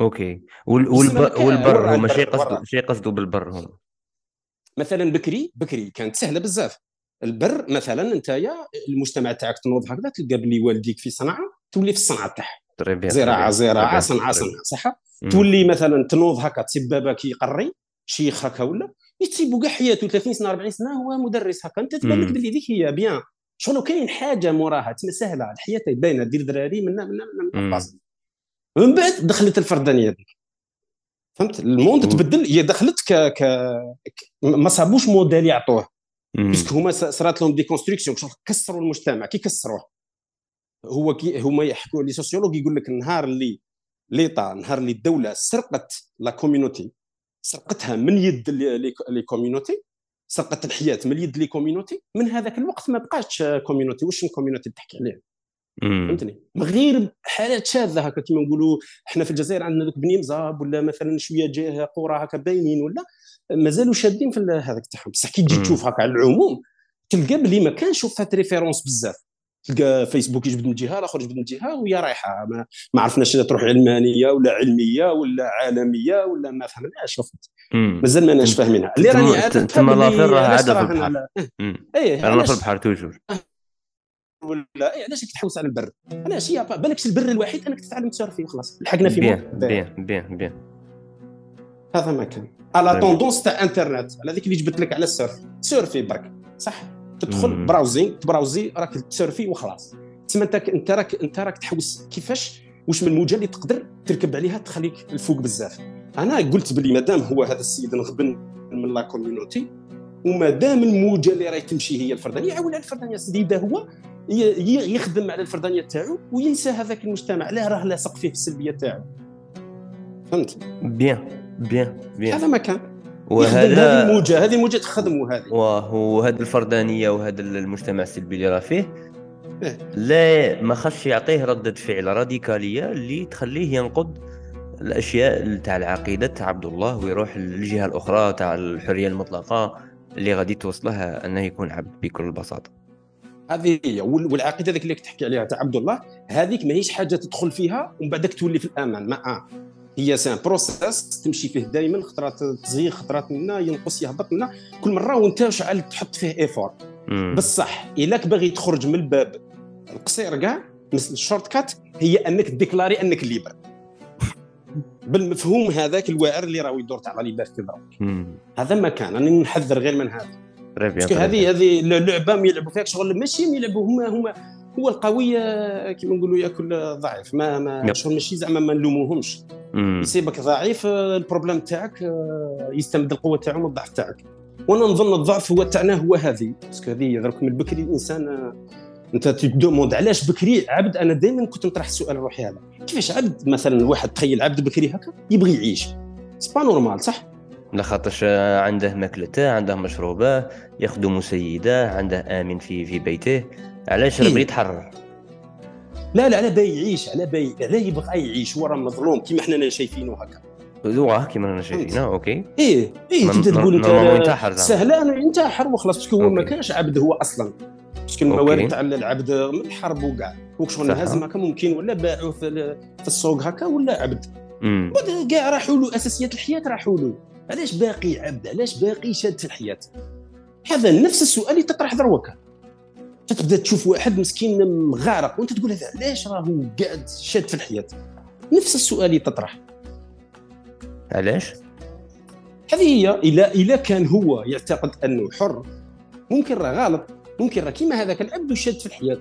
OK. وال... والب... والبر هما شي قصدوا شي قصدوا بالبر هما. مثلا بكري بكري كانت سهلة بزاف. البر مثلا أنت المجتمع تاعك تنوض هكذا تلقى بلي والديك في صنعة تولي في الصنعة تاعها زراعة زراعة صنعة صنعة صح تولي مثلا تنوض هكا تسيب باباك يقري شيخ هكا ولا يتسيبو كاع حياته 30 سنة 40 سنة هو مدرس هكا. أنت تبان لك بلي ذيك هي bien. شغل كاين حاجة موراها تسمى سهلة الحياة باينة دير دراري منا منا منا من بعد دخلت الفردانية ذيك فهمت؟ ال monde تبدل هي دخلت ك, ك... ما صابوش موديل يعطوه. parce que هما صرات لهم déconstruction كسروا المجتمع؟ كي كسروه. هو كي هما يحكوا les sociologues يقول لك النهار اللي l'État نهار اللي الدولة سرقت la community سرقتها من يد les communities سرقت الحياة من يد les communities من هذاك الوقت ما بقاش community واش ال community تحكي عليه فهمتني؟ من غير حالات شاذة هكا كيما نقولوا إحنا في الجزائر عندنا ذوك بني مزاب ولا مثلا شوية جهة قرى هكا باينين ولا مازالوا شادين في هذاك تاعهم بصح كي تجي تشوف هكا على العموم تلقى بلي ما كانش فات référence بزاف. تلقى فيسبوك يجبد من جهة الآخر يجبد من جهة وهي رايحة. ما, ما عرفناش تروح علمانية ولا علمية ولا عالمية ولا ما فهمناش شفت مازال ماناش فاهمينها. اللي راني عارف تما l'affaire راه عادة في البحر. إيه أنا في البحر toujours. ولا إيه علاش تحوس على البر؟ علاش؟ هي بالك البر الوحيد إنك تتعلم تسير فيه وخلاص لحقنا فيه bien bien bien bien. هذا ما كان. على tendance تاع إنترنت على ذيك اللي جبت لك على ال surf. سيرفي برك صح؟ تدخل براوزي تبراوزي راك تسيرفي وخلاص. تسمى انت انت راك انت راك تحوس كيفاش واش من الموجه اللي تقدر تركب عليها تخليك الفوق بزاف. أنا قلت بلي مادام هو هذا السيد نغبن من la community وما دام الموجة اللي راهي تمشي هي الفردانية يعاون على الفردانية. يبدا هو يخدم على الفردانية تاعو وينسى هذاك المجتمع. لا راه لاصق فيه السلبية تاعو. فهمت؟ بيان بيان بيان هذا ما كان وهذا هذه الموجة هذه موجة تخدموا هذه وهذه الفردانية وهذا المجتمع السلبي اللي راه فيه إيه؟ لا ما خصش يعطيه ردة فعل راديكالية اللي تخليه ينقض الأشياء تاع العقيدة تاع عبد الله ويروح للجهة الأخرى تاع الحرية المطلقة اللي غادي توصلها أنه يكون عبد بكل بساطة هذه هي والعقيدة ذيك اللي تحكي عليها تاع عبد الله هذيك ماهيش حاجة تدخل فيها ومن بعدك تولي في الأمان ما آه. هي c'est un process تمشي فيه دائما خطرات تزيغ خطرات منا ينقص يهبط منا. كل مرة وانت شعل تحط فيه effort بصح إلا باغي تخرج من الباب القصير كاع مثل ال short cut هي أنك déclarer أنك libre. بالمفهوم هذاك الواعر اللي راهو يدور تاع la liberté هذا ما كان. أنا نحذر غير من هذا. هذه هذه اللعبه ما يلعبوا فيها شغل. ماشي يلعبوا. هما هما هو القوي كيما نقولوا ياكل ضعيف. ما ما شغل ماشي زعما ما نلوموهمش. يصيبك ضعيف ال problème تاعك آه، يستمد القوة تاعو من الضعف تاعك. وأنا نظن الضعف هو تاعنا هو هذه. parce que هذه درك من بكري الإنسان آه، أنت ت demande علاش بكري؟ عبد أنا دائما كنت نطرح السؤال روحي هذا كيفاش عبد؟ مثلا واحد تخيل عبد بكري هكا يبغي يعيش. c'est pas normal صح؟ لخاطرش عنده ماكلته عنده مشروبة يخدم سيدة عنده آمن في في بيته. علاش إيه؟ يتحرر؟ لا لا على باي يعيش على باي على يبغى يعيش هو راه مظلوم كيما حنا شايفينه هكا. هو كيما رانا شايفينه OK. إيه إيه تبدا تقول أنت سهلة أنا ينتحر وخلاص parce que هو ما كانش عبد هو أصلا. parce que الموارد تاع العبد من الحرب وكاع هو شغل هازم هكا ممكن ولا باعوه في السوق هكا ولا عبد. كاع راحوا له أساسيات الحياة راحوا له. علاش باقي عبد؟ علاش باقي شاد في الحياة؟ هذا نفس السؤال اللي تطرح دروكا تبدا تشوف واحد مسكين مغارق وانت تقول هذا علاش راهو قاعد شاد في الحياة نفس السؤال اللي تطرح علاش؟ هذه هي إلى إلى كان هو يعتقد أنه حر ممكن راه غلط ممكن راه كيما هذاك العبد شاد في الحياة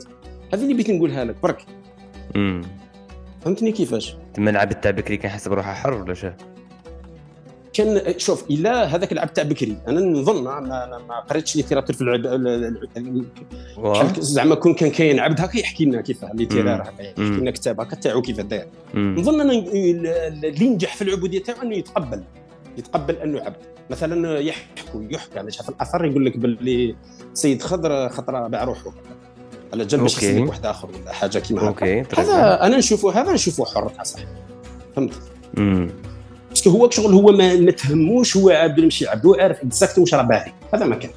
هذه اللي بغيت نقولها لك برك. امم فهمتني كيفاش؟ تما العبد تاع بكري كان حسب روحه حر ولا شاه كان شوف إلا هذاك العبد تاع بكري. أنا نظن ما, ما قريتش littérature في العب زعما كون كان كاين عبد هكا يحكي لنا كيف littéraire هكا يحكي لنا كتاب هكا تاعو كيف داير نظن أنا اللي ينجح في العبودية تاعو إنه يتقبل يتقبل أنه عبد. مثلا يحكوا يحكى على في الأثر يقول لك باللي سيد خضر خطره باع روحه. على جنب باش يسلك واحد آخر ولا حاجة كيما هكا. هذا أنا نشوفه هذا نشوفه حر صح فهمت؟ parce que هو شغل هو ما, تهموش هو عبد ماشي عبد هو عارف exact واش راه باغي. هذا ما كان.